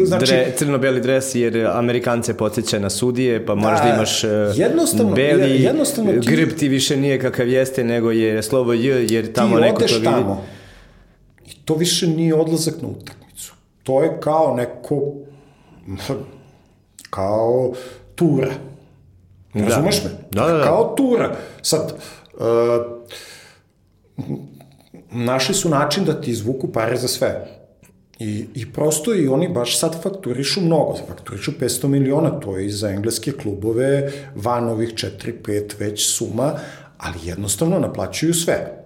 znači, dre, crno-beli dres jer Amerikance podsjeća na sudije, pa možeš da, da imaš uh, jednostavno, beli jednostavno ti... grb ti više nije kakav jeste, nego je slovo J, jer tamo neko to vidi. Tamo. I to više nije odlazak na utakmicu. To je kao neko kao tura. Da. Razumeš me? Da, da, da. Kao tura. Sad, uh, našli su način da ti izvuku pare za sve. I, I prosto i oni baš sad fakturišu mnogo, fakturišu 500 miliona, to je i za engleske klubove van ovih 4-5 već suma, ali jednostavno naplaćuju sve.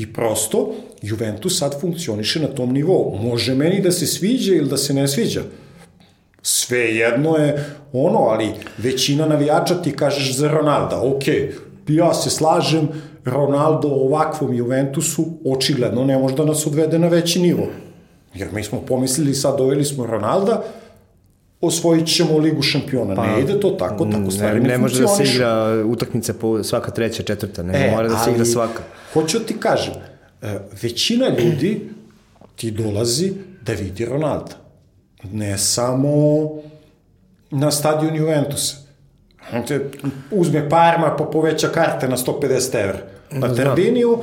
I prosto, Juventus sad funkcioniše na tom nivou. Može meni da se sviđa ili da se ne sviđa. Sve jedno je ono, ali većina navijača ti kažeš za Ronalda, ok, ja se slažem, Ronaldo ovakvom Juventusu očigledno ne može da nas odvede na veći nivo. Jer mi smo pomislili sad doveli smo Ronalda, osvojit ćemo ligu šampiona. Pa, ne ide to tako, tako stvari ne, ne, ne može da se igra utakmice po svaka treća, četvrta, ne e, mora da se igra svaka. Hoću ti kažem, e, većina ljudi ti dolazi da vidi Ronalda. Ne samo na stadion Juventusa te uzme Parma pa poveća karte na 150 evra na Terbiniju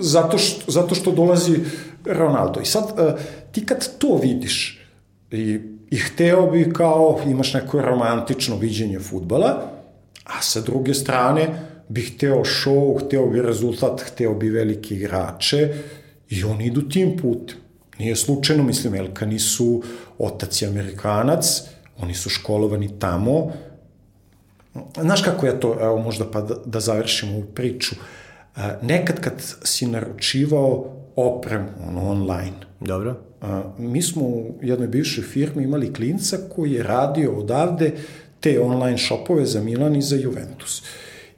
zato što, zato što dolazi Ronaldo. I sad e, ti kad to vidiš i, i hteo bi kao imaš neko romantično viđenje futbala, a sa druge strane bi hteo show, hteo bi rezultat, hteo bi velike igrače i oni idu tim putem. Nije slučajno, mislim, Elka nisu otac i Amerikanac, oni su školovani tamo, Znaš kako je to, evo možda pa da, da završimo ovu priču, e, nekad kad si naručivao opremu ono, online, Dobro. A, mi smo u jednoj bivšoj firmi imali klinca koji je radio odavde te online shopove za Milan i za Juventus.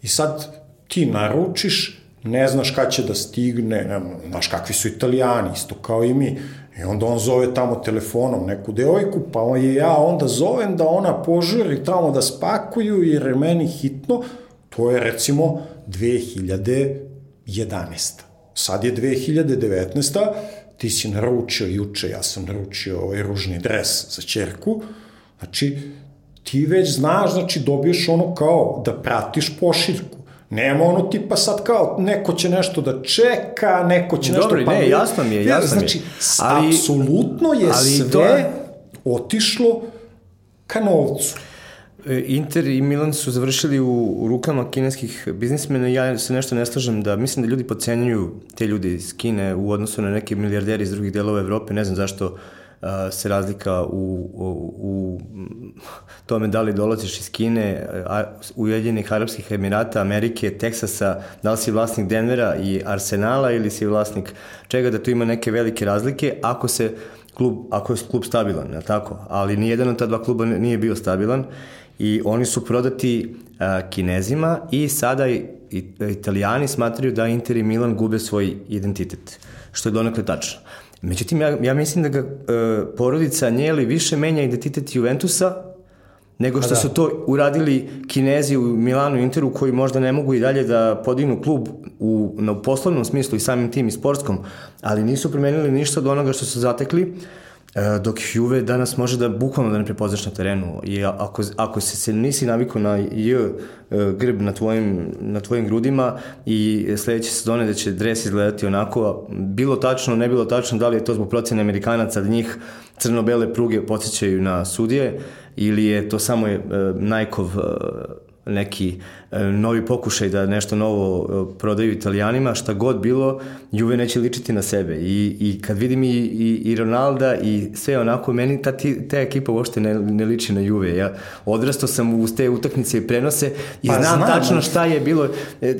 I sad ti naručiš, ne znaš kada će da stigne, ne, znaš kakvi su italijani, isto kao i mi, I onda on zove tamo telefonom neku devojku, pa on je ja onda zovem da ona požuri tamo da spakuju jer je meni hitno. To je recimo 2011. Sad je 2019. Ti si naručio juče, ja sam naručio ovaj ružni dres za čerku. Znači, ti već znaš, znači dobiješ ono kao da pratiš pošiljku. Nema ono tipa sad kao, neko će nešto da čeka, neko će Dobri, nešto... pa ne, jasno mi je, jasno znači, mi je. Ali, apsolutno je ali sve to... otišlo ka novcu. E, Inter i Milan su završili u, u rukama kineskih biznismena i ja se nešto ne slažem da mislim da ljudi pocenjuju te ljudi iz Kine u odnosu na neke milijarderi iz drugih delova Evrope. Ne znam zašto uh, se razlika u, u, u tome da li dolaziš iz Kine, Ujedinjenih Arabskih Emirata, Amerike, Teksasa, da li si vlasnik Denvera i Arsenala ili si vlasnik čega, da tu ima neke velike razlike ako se klub, ako je klub stabilan, je tako? Ali nijedan od ta dva kluba nije bio stabilan i oni su prodati uh, Kinezima i sada i, i, Italijani smatraju da Inter i Milan gube svoj identitet, što je donekle tačno. Međutim, ja, ja mislim da ga uh, porodica Njeli više menja identitet Juventusa nego što da. su to uradili Kinezi u Milanu i Interu koji možda ne mogu i dalje da podignu klub u, na poslovnom smislu i samim tim i sportskom, ali nisu promenili ništa od onoga što su zatekli. Uh, E, dok Juve danas može da bukvalno da ne prepoznaš na terenu. I ako, ako se, se nisi navikao na J e, grb na tvojim, na tvojim grudima i sledeće sezone da će dres izgledati onako, bilo tačno, ne bilo tačno, da li je to zbog procene Amerikanaca da njih crno-bele pruge podsjećaju na sudije ili je to samo je, Najkov neki e, novi pokušaj da nešto novo e, prodaju italijanima, šta god bilo, Juve neće ličiti na sebe. I, i kad vidim i, i, i Ronalda i sve onako, meni ta, ti, ta ekipa uopšte ne, ne liči na Juve. Ja odrastao sam uz te utakmice i prenose i pa, znam, znam tačno šta je bilo. E, e,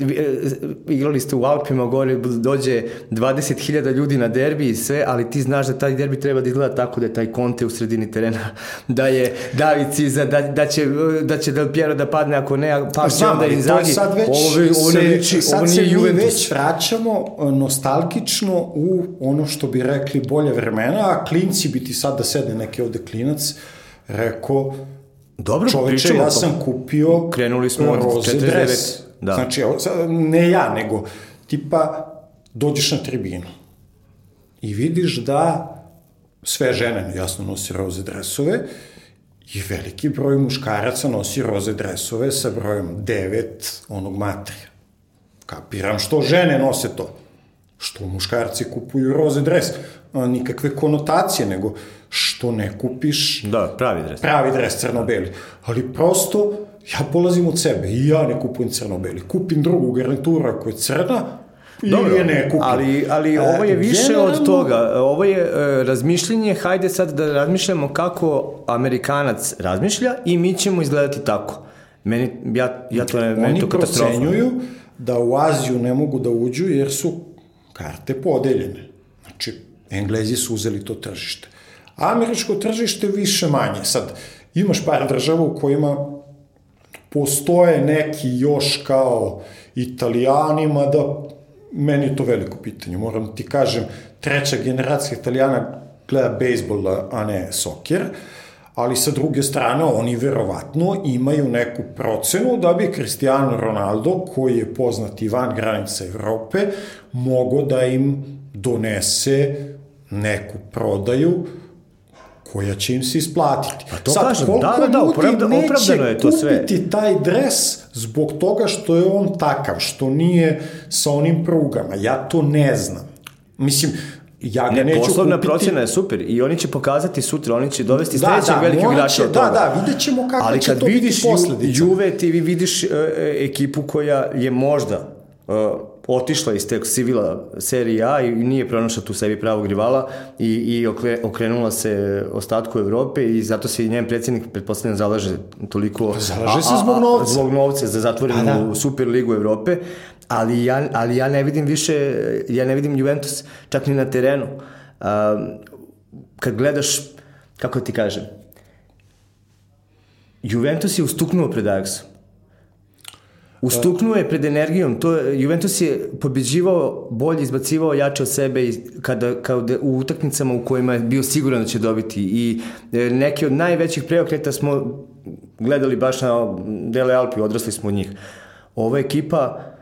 igrali ste u Alpima, gore dođe 20.000 ljudi na derbi i sve, ali ti znaš da taj derbi treba da izgleda tako da je taj Conte u sredini terena, da je David Ciza, da, da, će, da će Del Piero da padne ako ne, pa će onda Inzaghi. Sad već ovo, ovo se, liči, sad ovo nije se mi već vraćamo e, nostalgično u ono što bi rekli bolje vremena, a klinci bi ti sad da sede neki ovde klinac, rekao, Dobro, čoveče, ja sam kupio Krenuli smo od 49. Dres. Da. Znači, ne ja, nego tipa dođeš na tribinu i vidiš da sve žene jasno nosi roze dresove I veliki broj muškaraca nosi roze dresove sa brojem 9 onog matrija. Kapiram što žene nose to. Što muškarci kupuju roze dres. A, nikakve konotacije, nego što ne kupiš... Da, pravi dres. Pravi dres, crno-beli. Ali prosto, ja polazim od sebe i ja ne kupujem crno-beli. Kupim drugu garnituru ako je crna, Dobro, je ne kupi. Ali, ali ovo je više Generalno... od toga. Ovo je uh, razmišljenje, hajde sad da razmišljamo kako Amerikanac razmišlja i mi ćemo izgledati tako. Meni, ja, ja to ne, meni to katastrofa. Oni procenjuju da u Aziju ne mogu da uđu jer su karte podeljene. Znači, Englezi su uzeli to tržište. Američko tržište više manje. Sad, imaš par država u kojima postoje neki još kao italijanima da meni je to veliko pitanje. Moram ti kažem, treća generacija italijana gleda bejsbol, a ne soker, ali sa druge strane oni verovatno imaju neku procenu da bi Cristiano Ronaldo, koji je poznat i van granica Evrope, mogo da im donese neku prodaju koja će im se isplatiti. Pa to Sad, kažem, da, da, da, opravda, opravdano je to sve. kupiti taj dres zbog toga što je on takav, što nije sa onim prugama. Ja to ne znam. Mislim, ja ga ne, neću poslovna kupiti... procena je super i oni će pokazati sutra, oni će dovesti da, sledećeg da, velikog igrača od da, toga. Da, da, vidjet ćemo kako će to biti posledica. Ali kad vidiš Juve, ti vidiš uh, ekipu koja je možda uh, otišla iz te civila serije A i nije pronašla tu sebi pravog rivala i, i okrenula se ostatku Evrope i zato se i njen predsjednik pretpostavljam zalaže toliko zalaže se zbog novca. zbog novca za zatvorenu da. Super ligu Evrope ali ja, ali ja ne vidim više ja ne vidim Juventus čak ni na terenu. Um, kad gledaš kako ti kažem Juventus je ustuknuo pred Ajaxom Ustuknuo je pred energijom, to Juventus je pobeđivao, bolje izbacivao jače od sebe i kada, kada u utakmicama u kojima je bio siguran da će dobiti i e, neke od najvećih preokreta smo gledali baš na Dele Alpi, odrasli smo od njih. Ova ekipa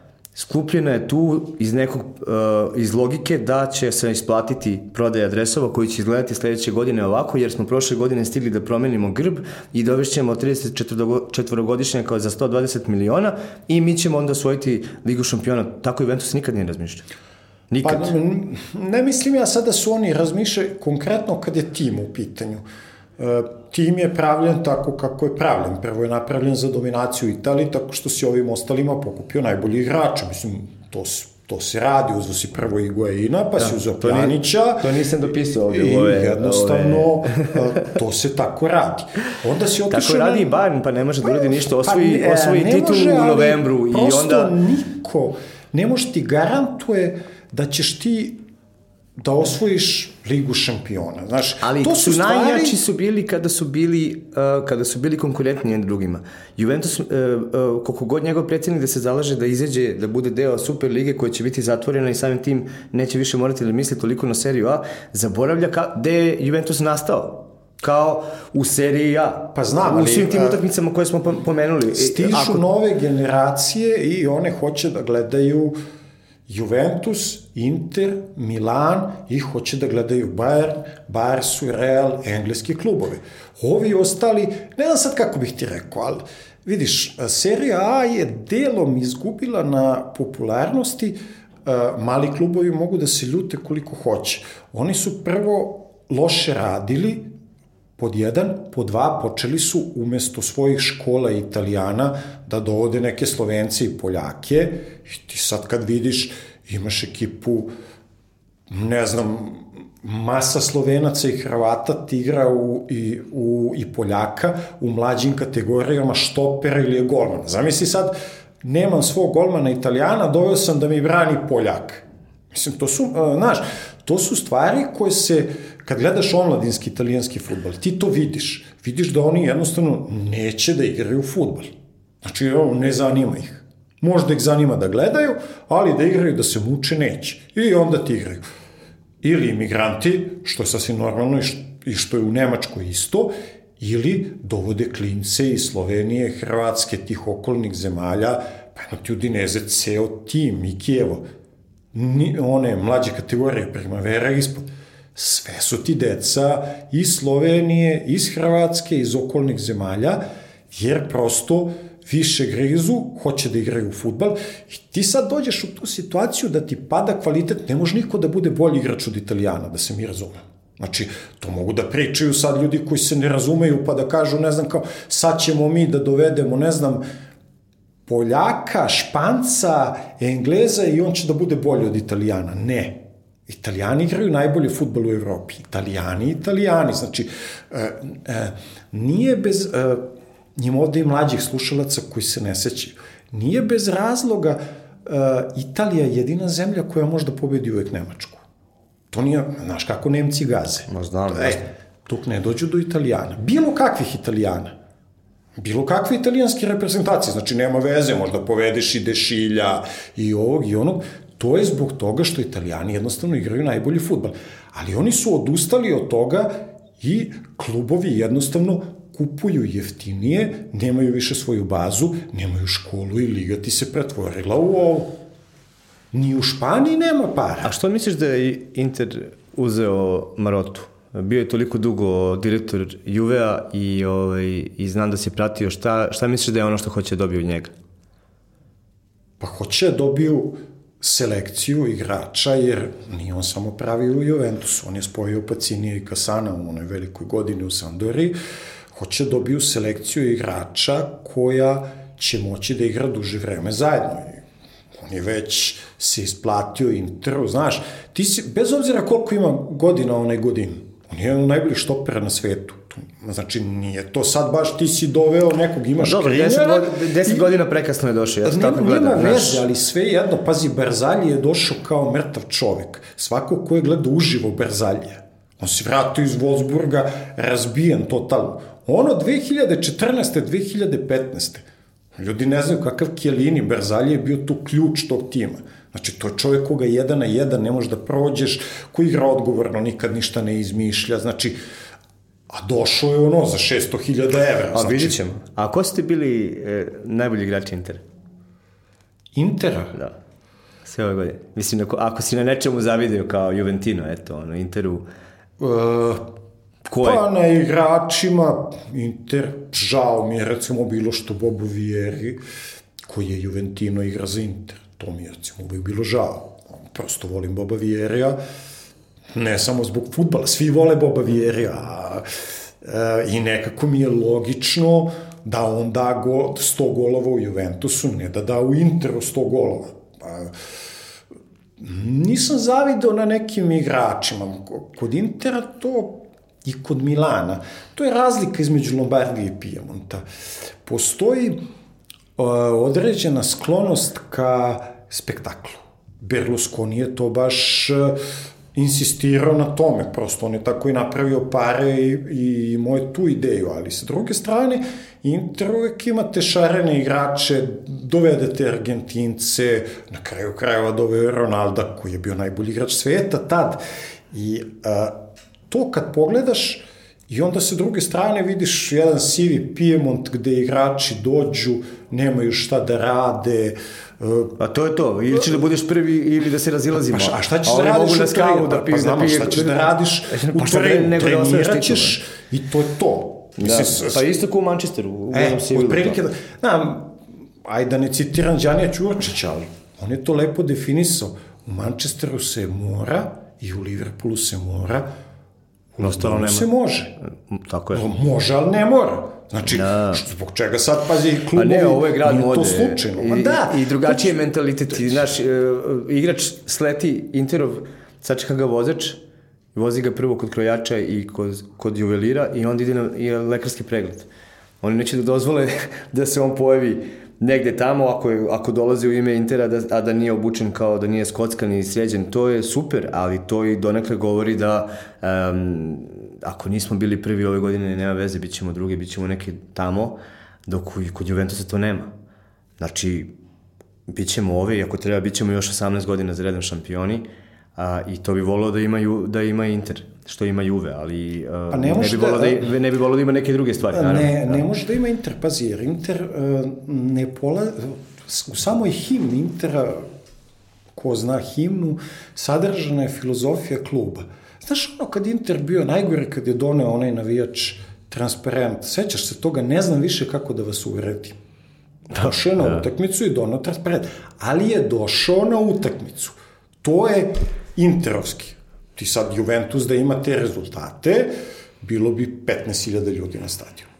Skupljena je tu iz nekog, uh, iz logike da će se isplatiti prodaja adresova koji će izgledati sledeće godine ovako, jer smo prošle godine stigli da promenimo grb i dovešćemo 34 kao za 120 miliona i mi ćemo onda osvojiti Ligu šampiona. Tako Juventus nikad nije razmišljao. Nikad. Pa, ne mislim ja sad da su oni razmišljaju konkretno kad je tim u pitanju. Uh, tim je pravljen tako kako je pravljen. Prvo je napravljen za dominaciju Italije, tako što si ovim ostalima pokupio najbolji igrača. Mislim, to, to se radi, uzo si prvo Iguaina, pa da, si uzo Pjanića. To, to nisam dopisao ovdje. I ove, jednostavno, ove... to se tako radi. Onda si otišao... Tako radi i Bayern, pa ne može da uradi ništa, osvoji, pa ne, osvoji ne titul može, u novembru. i onda... niko ne može ti garantuje da ćeš ti da osvojiš ligu šampiona. Znaš, Ali to su, stvari... najjači su bili kada su bili, uh, kada su bili konkurentni jednim drugima. Juventus, uh, uh, koliko god njegov predsjednik da se zalaže da izađe, da bude deo Super lige koja će biti zatvorena i samim tim neće više morati da misli toliko na seriju A, zaboravlja ka, gde je Juventus nastao kao u seriji A. Pa znam, ali... U svim tim utakmicama koje smo pomenuli. Stižu Ako... nove generacije i one hoće da gledaju uh, Juventus, Inter, Milan i hoće da gledaju Bayern, Barsu, Real, engleski klubovi. Ovi ostali, ne znam sad kako bih ti rekao, ali vidiš, serija A je delom izgubila na popularnosti, mali klubovi mogu da se ljute koliko hoće. Oni su prvo loše radili, pod jedan, pod dva, počeli su umesto svojih škola italijana da dovode neke Slovence i Poljake i ti sad kad vidiš imaš ekipu ne znam, masa Slovenaca i Hrvata, Tigra u, i, u, i Poljaka u mlađim kategorijama štopera ili je golman. Zamisli sad, nemam svog golmana Italijana, doveo sam da mi brani Poljak. Mislim, to su, znaš, to su stvari koje se, kad gledaš omladinski italijanski futbol, ti to vidiš. Vidiš da oni jednostavno neće da igraju futbol. Znači, ne zanima ih. Možda ih zanima da gledaju, ali da igraju, da se muče, neće. I onda ti igraju. Ili imigranti, što je sasvim normalno i što je u Nemačkoj isto, ili dovode klince iz Slovenije, Hrvatske, tih okolnih zemalja, pa jedno ti udineze ceo tim i Kijevo, ni, one mlađe kategorije primavera ispod, sve su ti deca iz Slovenije, iz Hrvatske, iz okolnih zemalja, jer prosto više grizu, hoće da igraju futbal i ti sad dođeš u tu situaciju da ti pada kvalitet, ne može niko da bude bolji igrač od Italijana, da se mi razumemo. Znači, to mogu da pričaju sad ljudi koji se ne razumeju, pa da kažu, ne znam, kao, sad ćemo mi da dovedemo, ne znam, Poljaka, Španca, Engleza i on će da bude bolji od Italijana. Ne. Italijani igraju najbolji futbol u Evropi. Italijani, Italijani. Znači, e, e, nije bez... E, njima ovde i mlađih slušalaca koji se ne sećaju. Nije bez razloga uh, Italija jedina zemlja koja može da pobedi uvek Nemačku. To nije, znaš kako Nemci gaze. Ma znam, e, tuk ne dođu do Italijana. Bilo kakvih Italijana. Bilo kakve italijanske reprezentacije, znači nema veze, možda povedeš i Dešilja i ovog i onog, to je zbog toga što italijani jednostavno igraju najbolji futbal. Ali oni su odustali od toga i klubovi jednostavno kupuju jeftinije, nemaju više svoju bazu, nemaju školu i liga ti se pretvorila u ovo. Ni u Španiji nema para. A što misliš da je Inter uzeo Marotu? Bio je toliko dugo direktor Juvea i, ovaj, i znam da si pratio. Šta, šta misliš da je ono što hoće da dobiju od njega? Pa hoće da dobiju selekciju igrača, jer nije on samo pravi u Juventusu. On je spojio Pacinija i Kasana u onoj velikoj godini u Sandori. Hoće da dobiju selekciju igrača koja će moći da igra duže vreme zajedno. On je već se isplatio Interu, znaš, ti si, bez obzira koliko ima godina onaj godin, on je jedan najbolji štoper na svetu. Znači, nije to sad baš ti si doveo nekog, imaš Dobro, deset, god, deset godina prekasno je došao, ja to tako gledam. Nema veze, ali sve jedno, pazi, Berzalji je došao kao mrtav čovek. Svako ko je gledao uživo Berzalje, on se vratio iz Wolfsburga razbijen totalno. Ono 2014. 2015. Ljudi ne znaju kakav Kjelini, Berzalje je bio tu ključ tog tima. Znači, to je čovjek koga jedan na jedan ne možeš da prođeš, koji igra odgovorno, nikad ništa ne izmišlja, znači, a došao je ono za 600.000 evra. A znači... vidit ćemo. A ko ste bili e, najbolji igrači Intera? Intera? Da. Sve ove godine. Mislim, ako, ako si na nečemu zavidio kao Juventino, eto, ono, Interu... Uh, Ko je? Pa na igračima Inter, žao mi je recimo bilo što Bobo Vieri, koji je Juventino igra za Inter. To mi je recimo uvijek bilo žao. Prosto volim Boba Vierija, ne samo zbog futbala, svi vole Boba Vierija, I nekako mi je logično da on da go, 100 golova u Juventusu, ne da da u Interu 100 golova. Pa, nisam zavideo na nekim igračima. Kod Intera to i kod Milana. To je razlika između Lombardije i Pijemonta. Postoji određena sklonost ka spektaklu. Berlusconi je to baš uh, insistirao na tome, prosto on je tako i napravio pare i, i imao je tu ideju, ali sa druge strane Inter uvek imate šarene igrače, dovedete Argentince, na kraju krajeva doveo Ronalda koji je bio najbolji igrač sveta tad i a, to kad pogledaš i onda sa druge strane vidiš jedan sivi Piemont gde igrači dođu, nemaju šta da rade, A to je to, ili ćeš da budeš prvi ili da se razilazimo. Pa, a šta ćeš da radiš na skavu, da pije, pa, znamo, da pije, šta ćeš da radiš pa, u trenu, trenirat ćeš i to je to. Da, Mislim, pa isto kao u Manchesteru, u e, otprilike, da, da, ajde da ne citiram Đanija Ćurčića, ali on je to lepo definisao. U Manchesteru se mora i u Liverpoolu se mora, Londonu nema. se može. Tako je. Može, ali ne mora. Znači, da. što, zbog čega sad, pazi, klubovi, A ne, ovo je grad mode. to slučajno. Ma da. I, i drugačiji je mentalitet. Znaš, uh, igrač sleti Interov, sačeka ga vozač, vozi ga prvo kod krojača i kod, kod juvelira i onda ide na i lekarski pregled. Oni neće da dozvole da se on pojavi negde tamo ako, je, ako dolazi u ime Intera da, a da nije obučen kao da nije skockan i sređen, to je super, ali to i donekle govori da um, ako nismo bili prvi ove godine, nema veze, bit ćemo drugi, bit ćemo neki tamo, dok kod Juventusa to nema. Znači, bit ćemo ove i ako treba, bit ćemo još 18 godina za redom šampioni, a, i to bi volao da ima, da ima Inter, što ima Juve, ali a, pa ne, ne, bi da, da, ne bi volao da ima neke druge stvari. Naravno. Ne, ne može da ima Inter, pazi, jer Inter uh, ne pola, u samoj himni Intera, ko zna himnu, sadržana je filozofija kluba. Znaš ono kad Inter bio najgore kad je doneo onaj navijač transparent, sećaš se toga, ne znam više kako da vas uvredim. Došao je na da. utakmicu i donao transparent, ali je došao na utakmicu. To je interovski. Ti sad Juventus da ima te rezultate, bilo bi 15.000 ljudi na stadionu.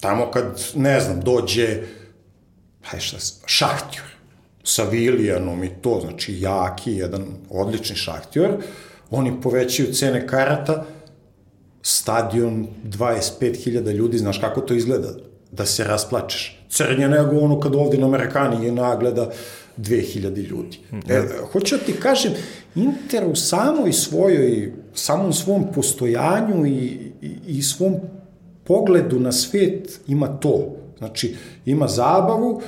Tamo kad, ne znam, dođe, hajde šta, šahtjor, sa Vilijanom i to, znači jaki, jedan odlični šahtjor, oni povećaju cene karata, stadion 25.000 ljudi, znaš kako to izgleda, da se rasplačeš. Crnje nego ono kad ovde na Amerikani je nagleda 2000 ljudi. E, hoću da ti kažem, Inter u samoj svojoj, samom svom postojanju i, i, i svom pogledu na svet ima to. Znači, ima zabavu,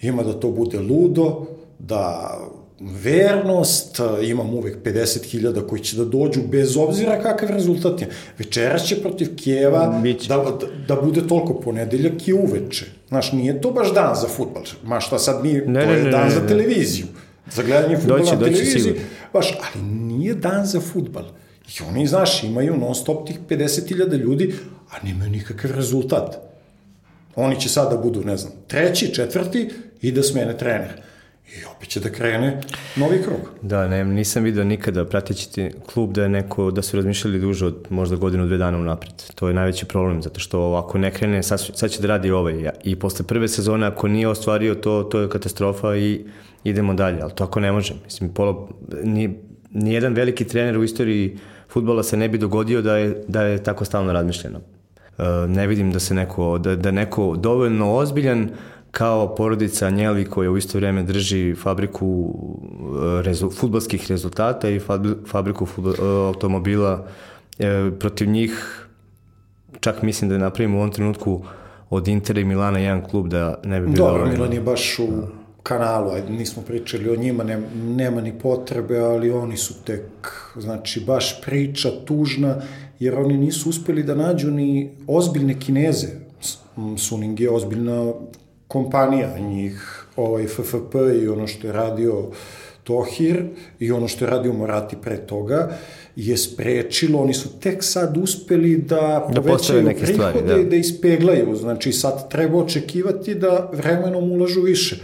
ima da to bude ludo, da vernost, imam uvek 50.000 koji će da dođu bez obzira kakav rezultat je. Večeras će protiv Kijeva da, da, da bude toliko ponedeljak i uveče. Znaš, nije to baš dan za futbal. Ma šta sad mi, ne, to ne, je ne, dan ne, za ne. televiziju. Za gledanje futbola na televiziji. Baš, ali nije dan za futbal. I oni, znaš, imaju non stop tih 50.000 ljudi, a nemaju nikakav rezultat. Oni će sada da budu, ne znam, treći, četvrti i da smene trener i opet će da krene novi krug. Da, ne, nisam video nikada prateći klub da je neko, da su razmišljali duže od možda godinu, dve dana unapred. To je najveći problem, zato što ako ne krene, sad, sad će da radi ovaj. I posle prve sezone, ako nije ostvario to, to je katastrofa i idemo dalje, ali to ako ne može. Mislim, polo, ni, nijedan veliki trener u istoriji futbola se ne bi dogodio da je, da je tako stalno razmišljeno. Uh, ne vidim da se neko, da, da neko dovoljno ozbiljan kao porodica Njeli koja u isto vreme drži fabriku e, rezu, futbalskih rezultata i fabriku futbol, e, automobila e, protiv njih čak mislim da napravimo u ovom trenutku od Intera i Milana jedan klub da ne bi bilo... Dobro, Milan je baš u kanalu, ajde, nismo pričali o njima, nema, nema ni potrebe, ali oni su tek, znači, baš priča tužna, jer oni nisu uspeli da nađu ni ozbiljne kineze. Suning je ozbiljna kompanija, njih ovaj FFP i ono što je radio Tohir i ono što je radio Morati pre toga je sprečilo, oni su tek sad uspeli da, da povećaju neke prihode stvari, da. i da ispeglaju. Znači sad treba očekivati da vremenom ulažu više.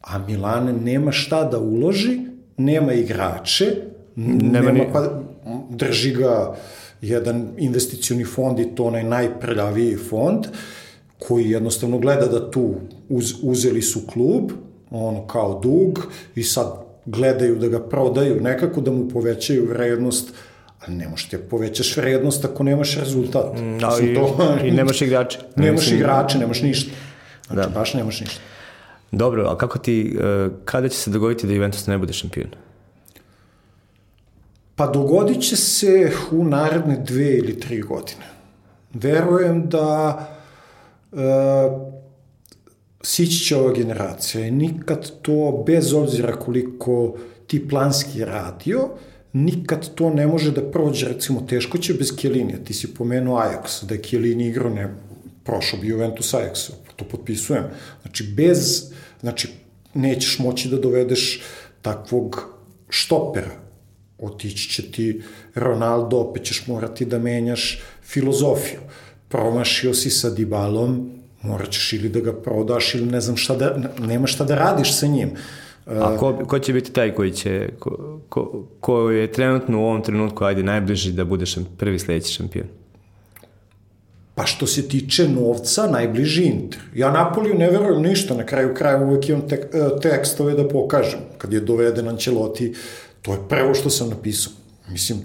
A Milan nema šta da uloži, nema igrače, nema, nema ni... pa, drži ga jedan investicioni fond i to onaj najprljaviji fond, koji jednostavno gleda da tu uz, uzeli su klub, ono kao dug i sad gledaju da ga prodaju nekako da mu povećaju vrednost ali ne možeš ti da povećaš vrednost ako nemaš rezultat. Da, i, to, i nemaš igrače. Nemaš Mislim, igrače, nemaš ništa. Znači, da. baš nemaš ništa. Dobro, a kako ti, e, kada će se dogoditi da Juventus ne bude šampion? Pa dogodit će se u naredne dve ili tri godine. Verujem da uh, sići će ova generacija i nikad to, bez obzira koliko ti planski radio, nikad to ne može da prođe, recimo, teško će bez Kjelinija. Ti si pomenuo Ajax, da je Kjelini igrao, ne, prošao bi Juventus Ajax, to potpisujem. Znači, bez, znači, nećeš moći da dovedeš takvog štopera. Otići će ti Ronaldo, opet ćeš morati da menjaš filozofiju. Promašio si sa Dibalom, morat ćeš ili da ga prodaš ili ne znam šta da, nema šta da radiš sa njim. A ko, ko će biti taj koji će, ko, ko, ko je trenutno u ovom trenutku, ajde, najbliži da bude prvi sledeći šampion? Pa što se tiče novca, najbliži Inter. Ja Napoliju ne verujem ništa, na kraju kraja uvek imam tek, e, tekstove da pokažem. Kad je doveden Ancelotti, to je prvo što sam napisao. Mislim,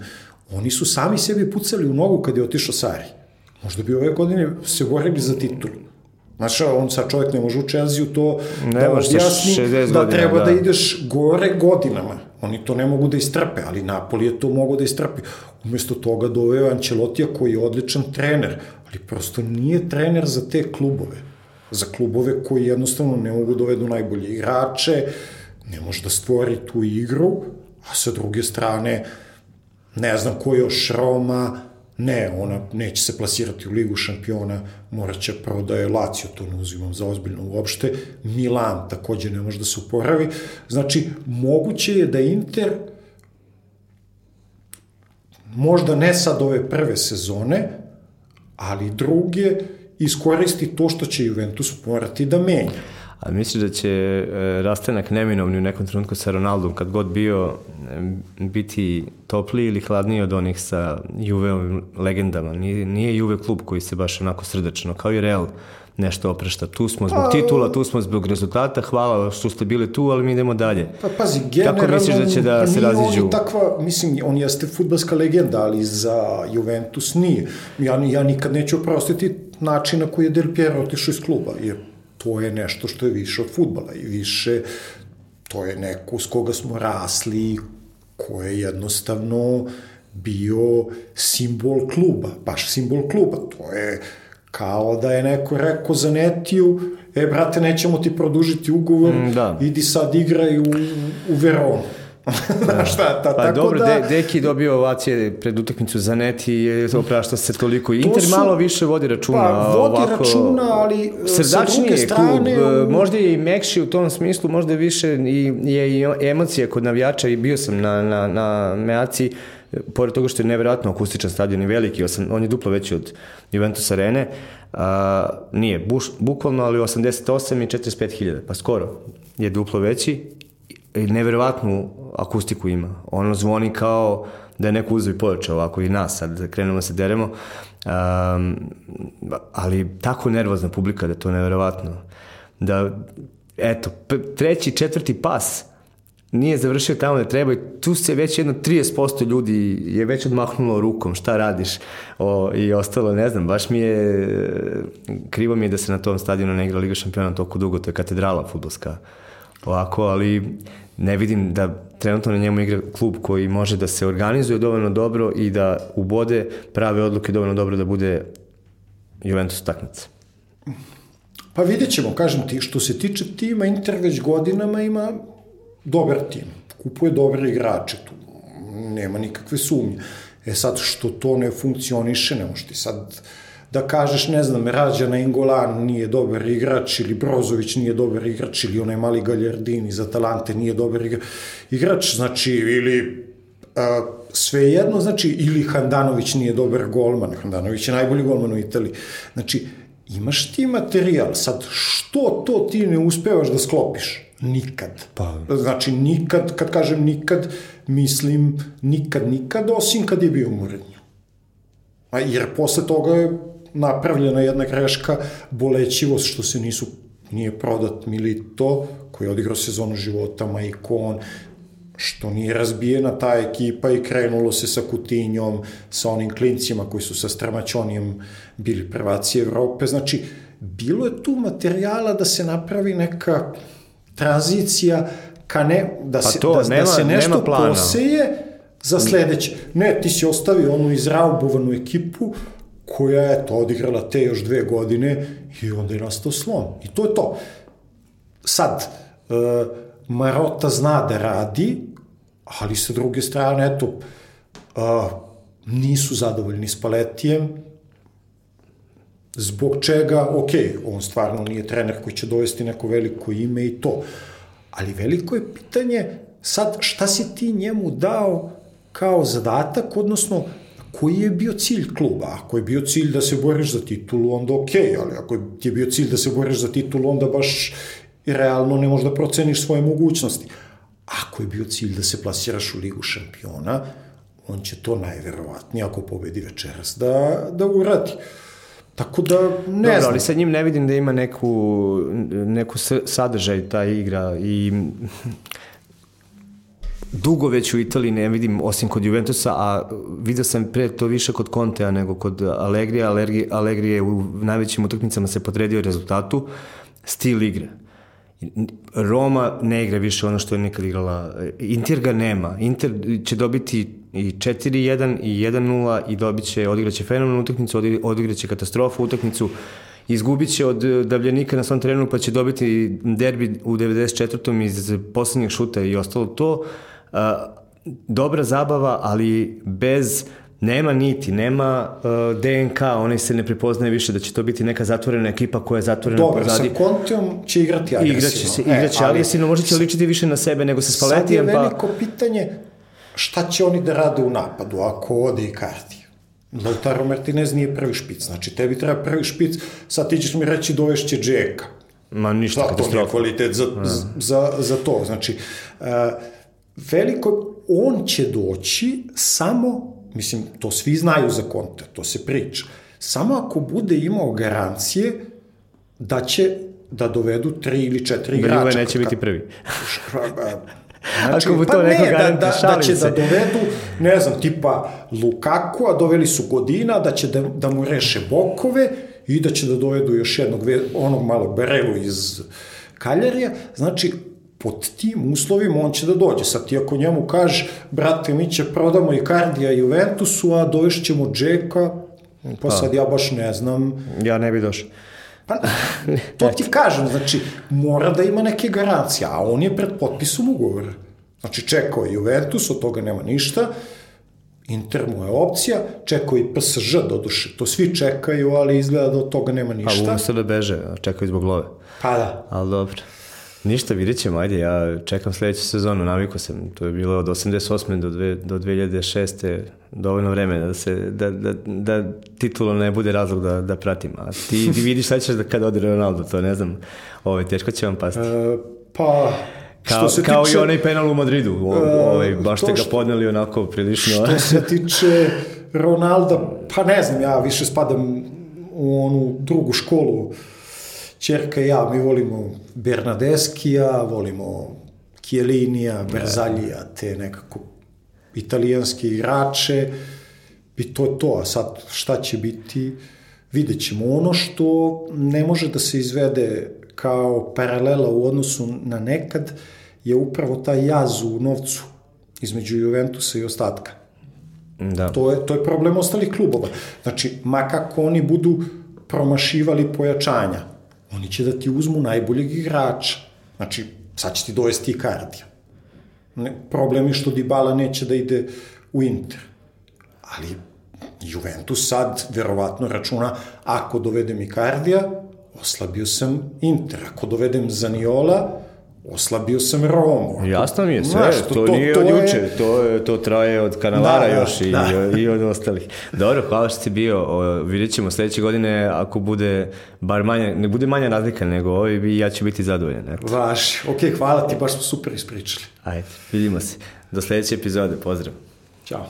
oni su sami sebi pucali u nogu kad je otišao Sari. Možda bi ove godine se borili za titulu. Znaš, on sad čovjek ne može u Chelsea to ne da objasni da godina, treba da. da ideš gore godinama. Oni to ne mogu da istrpe, ali Napoli je to mogo da istrpi. Umesto toga doveo Ancelotija koji je odličan trener, ali prosto nije trener za te klubove. Za klubove koji jednostavno ne mogu da dovedu najbolje igrače, ne može da stvori tu igru, a sa druge strane, ne znam ko još Roma, Ne, ona neće se plasirati u ligu šampiona, morat će prvo da je Lazio, to ne uzimam za ozbiljno uopšte, Milan takođe ne može da se uporavi, znači moguće je da Inter možda ne sad ove prve sezone, ali druge iskoristi to što će Juventus morati da menja. A misliš da će e, rastanak neminovni u nekom trenutku sa Ronaldom, kad god bio, e, biti topliji ili hladniji od onih sa Juve legendama? Nije, nije Juve klub koji se baš onako srdačno, kao i Real, nešto oprešta. Tu smo zbog pa, titula, tu smo zbog rezultata, hvala što ste bili tu, ali mi idemo dalje. Pa pazi, generalno... Kako misliš da će da se raziđu? On takva, mislim, on jeste futbalska legenda, ali za Juventus nije. Ja, ja nikad neću oprostiti načina koji je Del Piero otišao iz kluba, jer to je nešto što je više od futbala i više to je neko s koga smo rasli, ko je jednostavno bio simbol kluba, baš simbol kluba. To je kao da je neko rekao za Netiju, e, brate, nećemo ti produžiti ugovor, mm, da. idi sad igraj u, u Veronu. Da. šta, ta, pa tako dobro, da... De, Deki dobio ovacije pred utakmicu za net i oprašta se toliko. Inter su, malo više vodi računa. Pa, vodi ovako, računa, ali srdačnije sa strane... Klub, u... Možda je i mekši u tom smislu, možda više i, je i emocije kod navijača i bio sam na, na, na Meaci, pored toga što je nevjerojatno akustičan stadion i veliki, on je duplo veći od Juventus Arene, a, nije, buš, bukvalno, ali 88 i 45 hiljada, pa skoro je duplo veći neverovatnu akustiku ima. Ono zvoni kao da je neko uzeo i ovako i nas sad krenemo da se deremo. Um, ali tako nervozna publika da je to neverovatno. Da, eto, treći, četvrti pas nije završio tamo da treba i tu se već jedno 30% ljudi je već odmahnulo rukom šta radiš o, i ostalo, ne znam, baš mi je krivo mi je da se na tom stadionu ne igra Liga šampiona toliko dugo, to je katedrala futbolska ovako, ali ne vidim da trenutno na njemu igra klub koji može da se organizuje dovoljno dobro i da ubode prave odluke dovoljno dobro da bude Juventus takmica. Pa vidjet ćemo, kažem ti, što se tiče tima, Inter već godinama ima dobar tim. Kupuje dobre igrače tu. Nema nikakve sumnje. E sad, što to ne funkcioniše, ne možeš ti sad da kažeš, ne znam, Rađana Ingolan nije dobar igrač ili Brozović nije dobar igrač ili onaj mali Galjardini za Talante nije dobar igrač, znači, ili a, svejedno, znači, ili Handanović nije dobar golman, Handanović je najbolji golman u Italiji. Znači, imaš ti materijal, sad, što to ti ne uspevaš da sklopiš? Nikad. Pa. Znači, nikad, kad kažem nikad, mislim nikad, nikad, osim kad je bio Mourinho. A jer posle toga je napravljena jedna greška, bolećivost što se nisu nije prodat Milito, koji je odigrao sezonu života, Maikon, što nije razbijena ta ekipa i krenulo se sa Kutinjom, sa onim klincima koji su sa Stramaćonijem bili prvaci Evrope. Znači, bilo je tu materijala da se napravi neka tranzicija ka ne, da, pa se, to, da, nema, da se nešto poseje za sledeće. Ne, ti si ostavio onu izraubovanu ekipu koja je to odigrala te još dve godine i onda je nastao slom. I to je to. Sad, e, Marota zna da radi, ali sa druge strane, eto, e, nisu zadovoljni s Paletijem, zbog čega, ok, on stvarno nije trener koji će dovesti neko veliko ime i to, ali veliko je pitanje sad šta si ti njemu dao kao zadatak, odnosno koji je bio cilj kluba. Ako je bio cilj da se boriš za titulu, onda ok, ali ako ti je bio cilj da se boriš za titulu, onda baš realno ne možeš da proceniš svoje mogućnosti. Ako je bio cilj da se plasiraš u ligu šampiona, on će to najverovatnije, ako pobedi večeras, da, da uradi. Tako da, ne Dobro, znam. ali sa njim ne vidim da ima neku, neku sadržaj ta igra i dugo već u Italiji ne vidim, osim kod Juventusa, a vidio sam pre to više kod Contea nego kod Allegrija. Allegri, Allegri je u najvećim utakmicama se podredio rezultatu, stil igre. Roma ne igra više ono što je nekad igrala. Inter ga nema. Inter će dobiti i 4-1 i 1-0 i dobit će, odigraće fenomenalnu utakmicu, odigraće katastrofu utakmicu izgubit će od davljenika na svom terenu pa će dobiti derbi u 94. iz poslednjeg šuta i ostalo to dobra zabava, ali bez nema niti, nema uh, DNK, oni se ne prepoznaje više da će to biti neka zatvorena ekipa koja je zatvorena Dobre, pozadi. Dobro, sa Kontijom će igrati agresivno. Igraće se, igraće, e, ali agresivno, možda će ličiti više na sebe nego sa Spaletijem. Sad je veliko pa... pitanje šta će oni da rade u napadu ako ode i karti. Lautaro Martinez nije prvi špic, znači tebi treba prvi špic, sad ti ćeš mi reći dovešće Džeka. Ma ništa, da, katastrofa. Nije kvalitet za, ja. za, za to, znači... Uh, veliko, on će doći samo, mislim, to svi znaju za konta, to se priča, samo ako bude imao garancije da će da dovedu tri ili četiri da igrača. Da neće biti prvi. Znači, Ako to pa neko ne, da, da, da će se. da dovedu, ne znam, tipa Lukaku, a doveli su Godina, da će da, da mu reše bokove i da će da dovedu još jednog, onog malog Berelu iz Kaljarija. Znači, pod tim uslovima on će da dođe. Sad ti ako njemu kaže, brate, mi će prodamo i Kardija Juventusu, a dovešćemo Džeka, pa, pa sad ja baš ne znam. Ja ne bi došao. Pa, to ti kažem, znači, mora da ima neke garancije, a on je pred potpisom ugovora. Znači, čekao je Juventus, od toga nema ništa, Inter mu je opcija, čekao i PSG, doduše, to svi čekaju, ali izgleda da od toga nema ništa. Pa umesto da beže, čekaju zbog love. Pa da. Ali dobro. Ništa, vidjet ćemo, ajde, ja čekam sledeću sezonu, naviku sam, to je bilo od 88. do, dve, do 2006. dovoljno vremena da se, da, da, da titulo ne bude razlog da, da pratim, a ti, vidiš šta ćeš da kada ode Ronaldo, to ne znam, ovaj, teško će vam pasti. E, pa, Kao, se kao tiče, i onaj penal u Madridu, o, e, ovaj, baš ste ga podneli onako prilično. Što se tiče Ronalda, pa ne znam, ja više spadam u onu drugu školu Čerka i ja, mi volimo Bernadeskija, volimo Kjelinija, Berzalija, te nekako italijanske igrače i to je to, a sad šta će biti, vidjet ćemo. Ono što ne može da se izvede kao paralela u odnosu na nekad je upravo taj jaz u novcu između Juventusa i ostatka. Da. To je, to je problem ostalih klubova. Znači, ma kako oni budu promašivali pojačanja, oni će da ti uzmu najboljeg igrača. Znači, sad će ti dovesti i Kardija. Ne, problem je što Dybala neće da ide u Inter. Ali Juventus sad verovatno računa, ako dovedem i Kardija, oslabio sam Inter. Ako dovedem Zaniola, oslabio sam Romu. Jasno mi je sve, Znaš, to, to, to nije to od juče, je... to, to traje od kanavara da, da, još i, da. i od ostalih. Dobro, hvala što si bio, o, vidjet ćemo sledeće godine ako bude bar manje, ne bude manja razlika nego ovi, bi ja ću biti zadovoljan. Eto. Vaš, ok, hvala ti, baš smo super ispričali. Ajde, vidimo se. Do sledeće epizode, pozdrav. Ćao.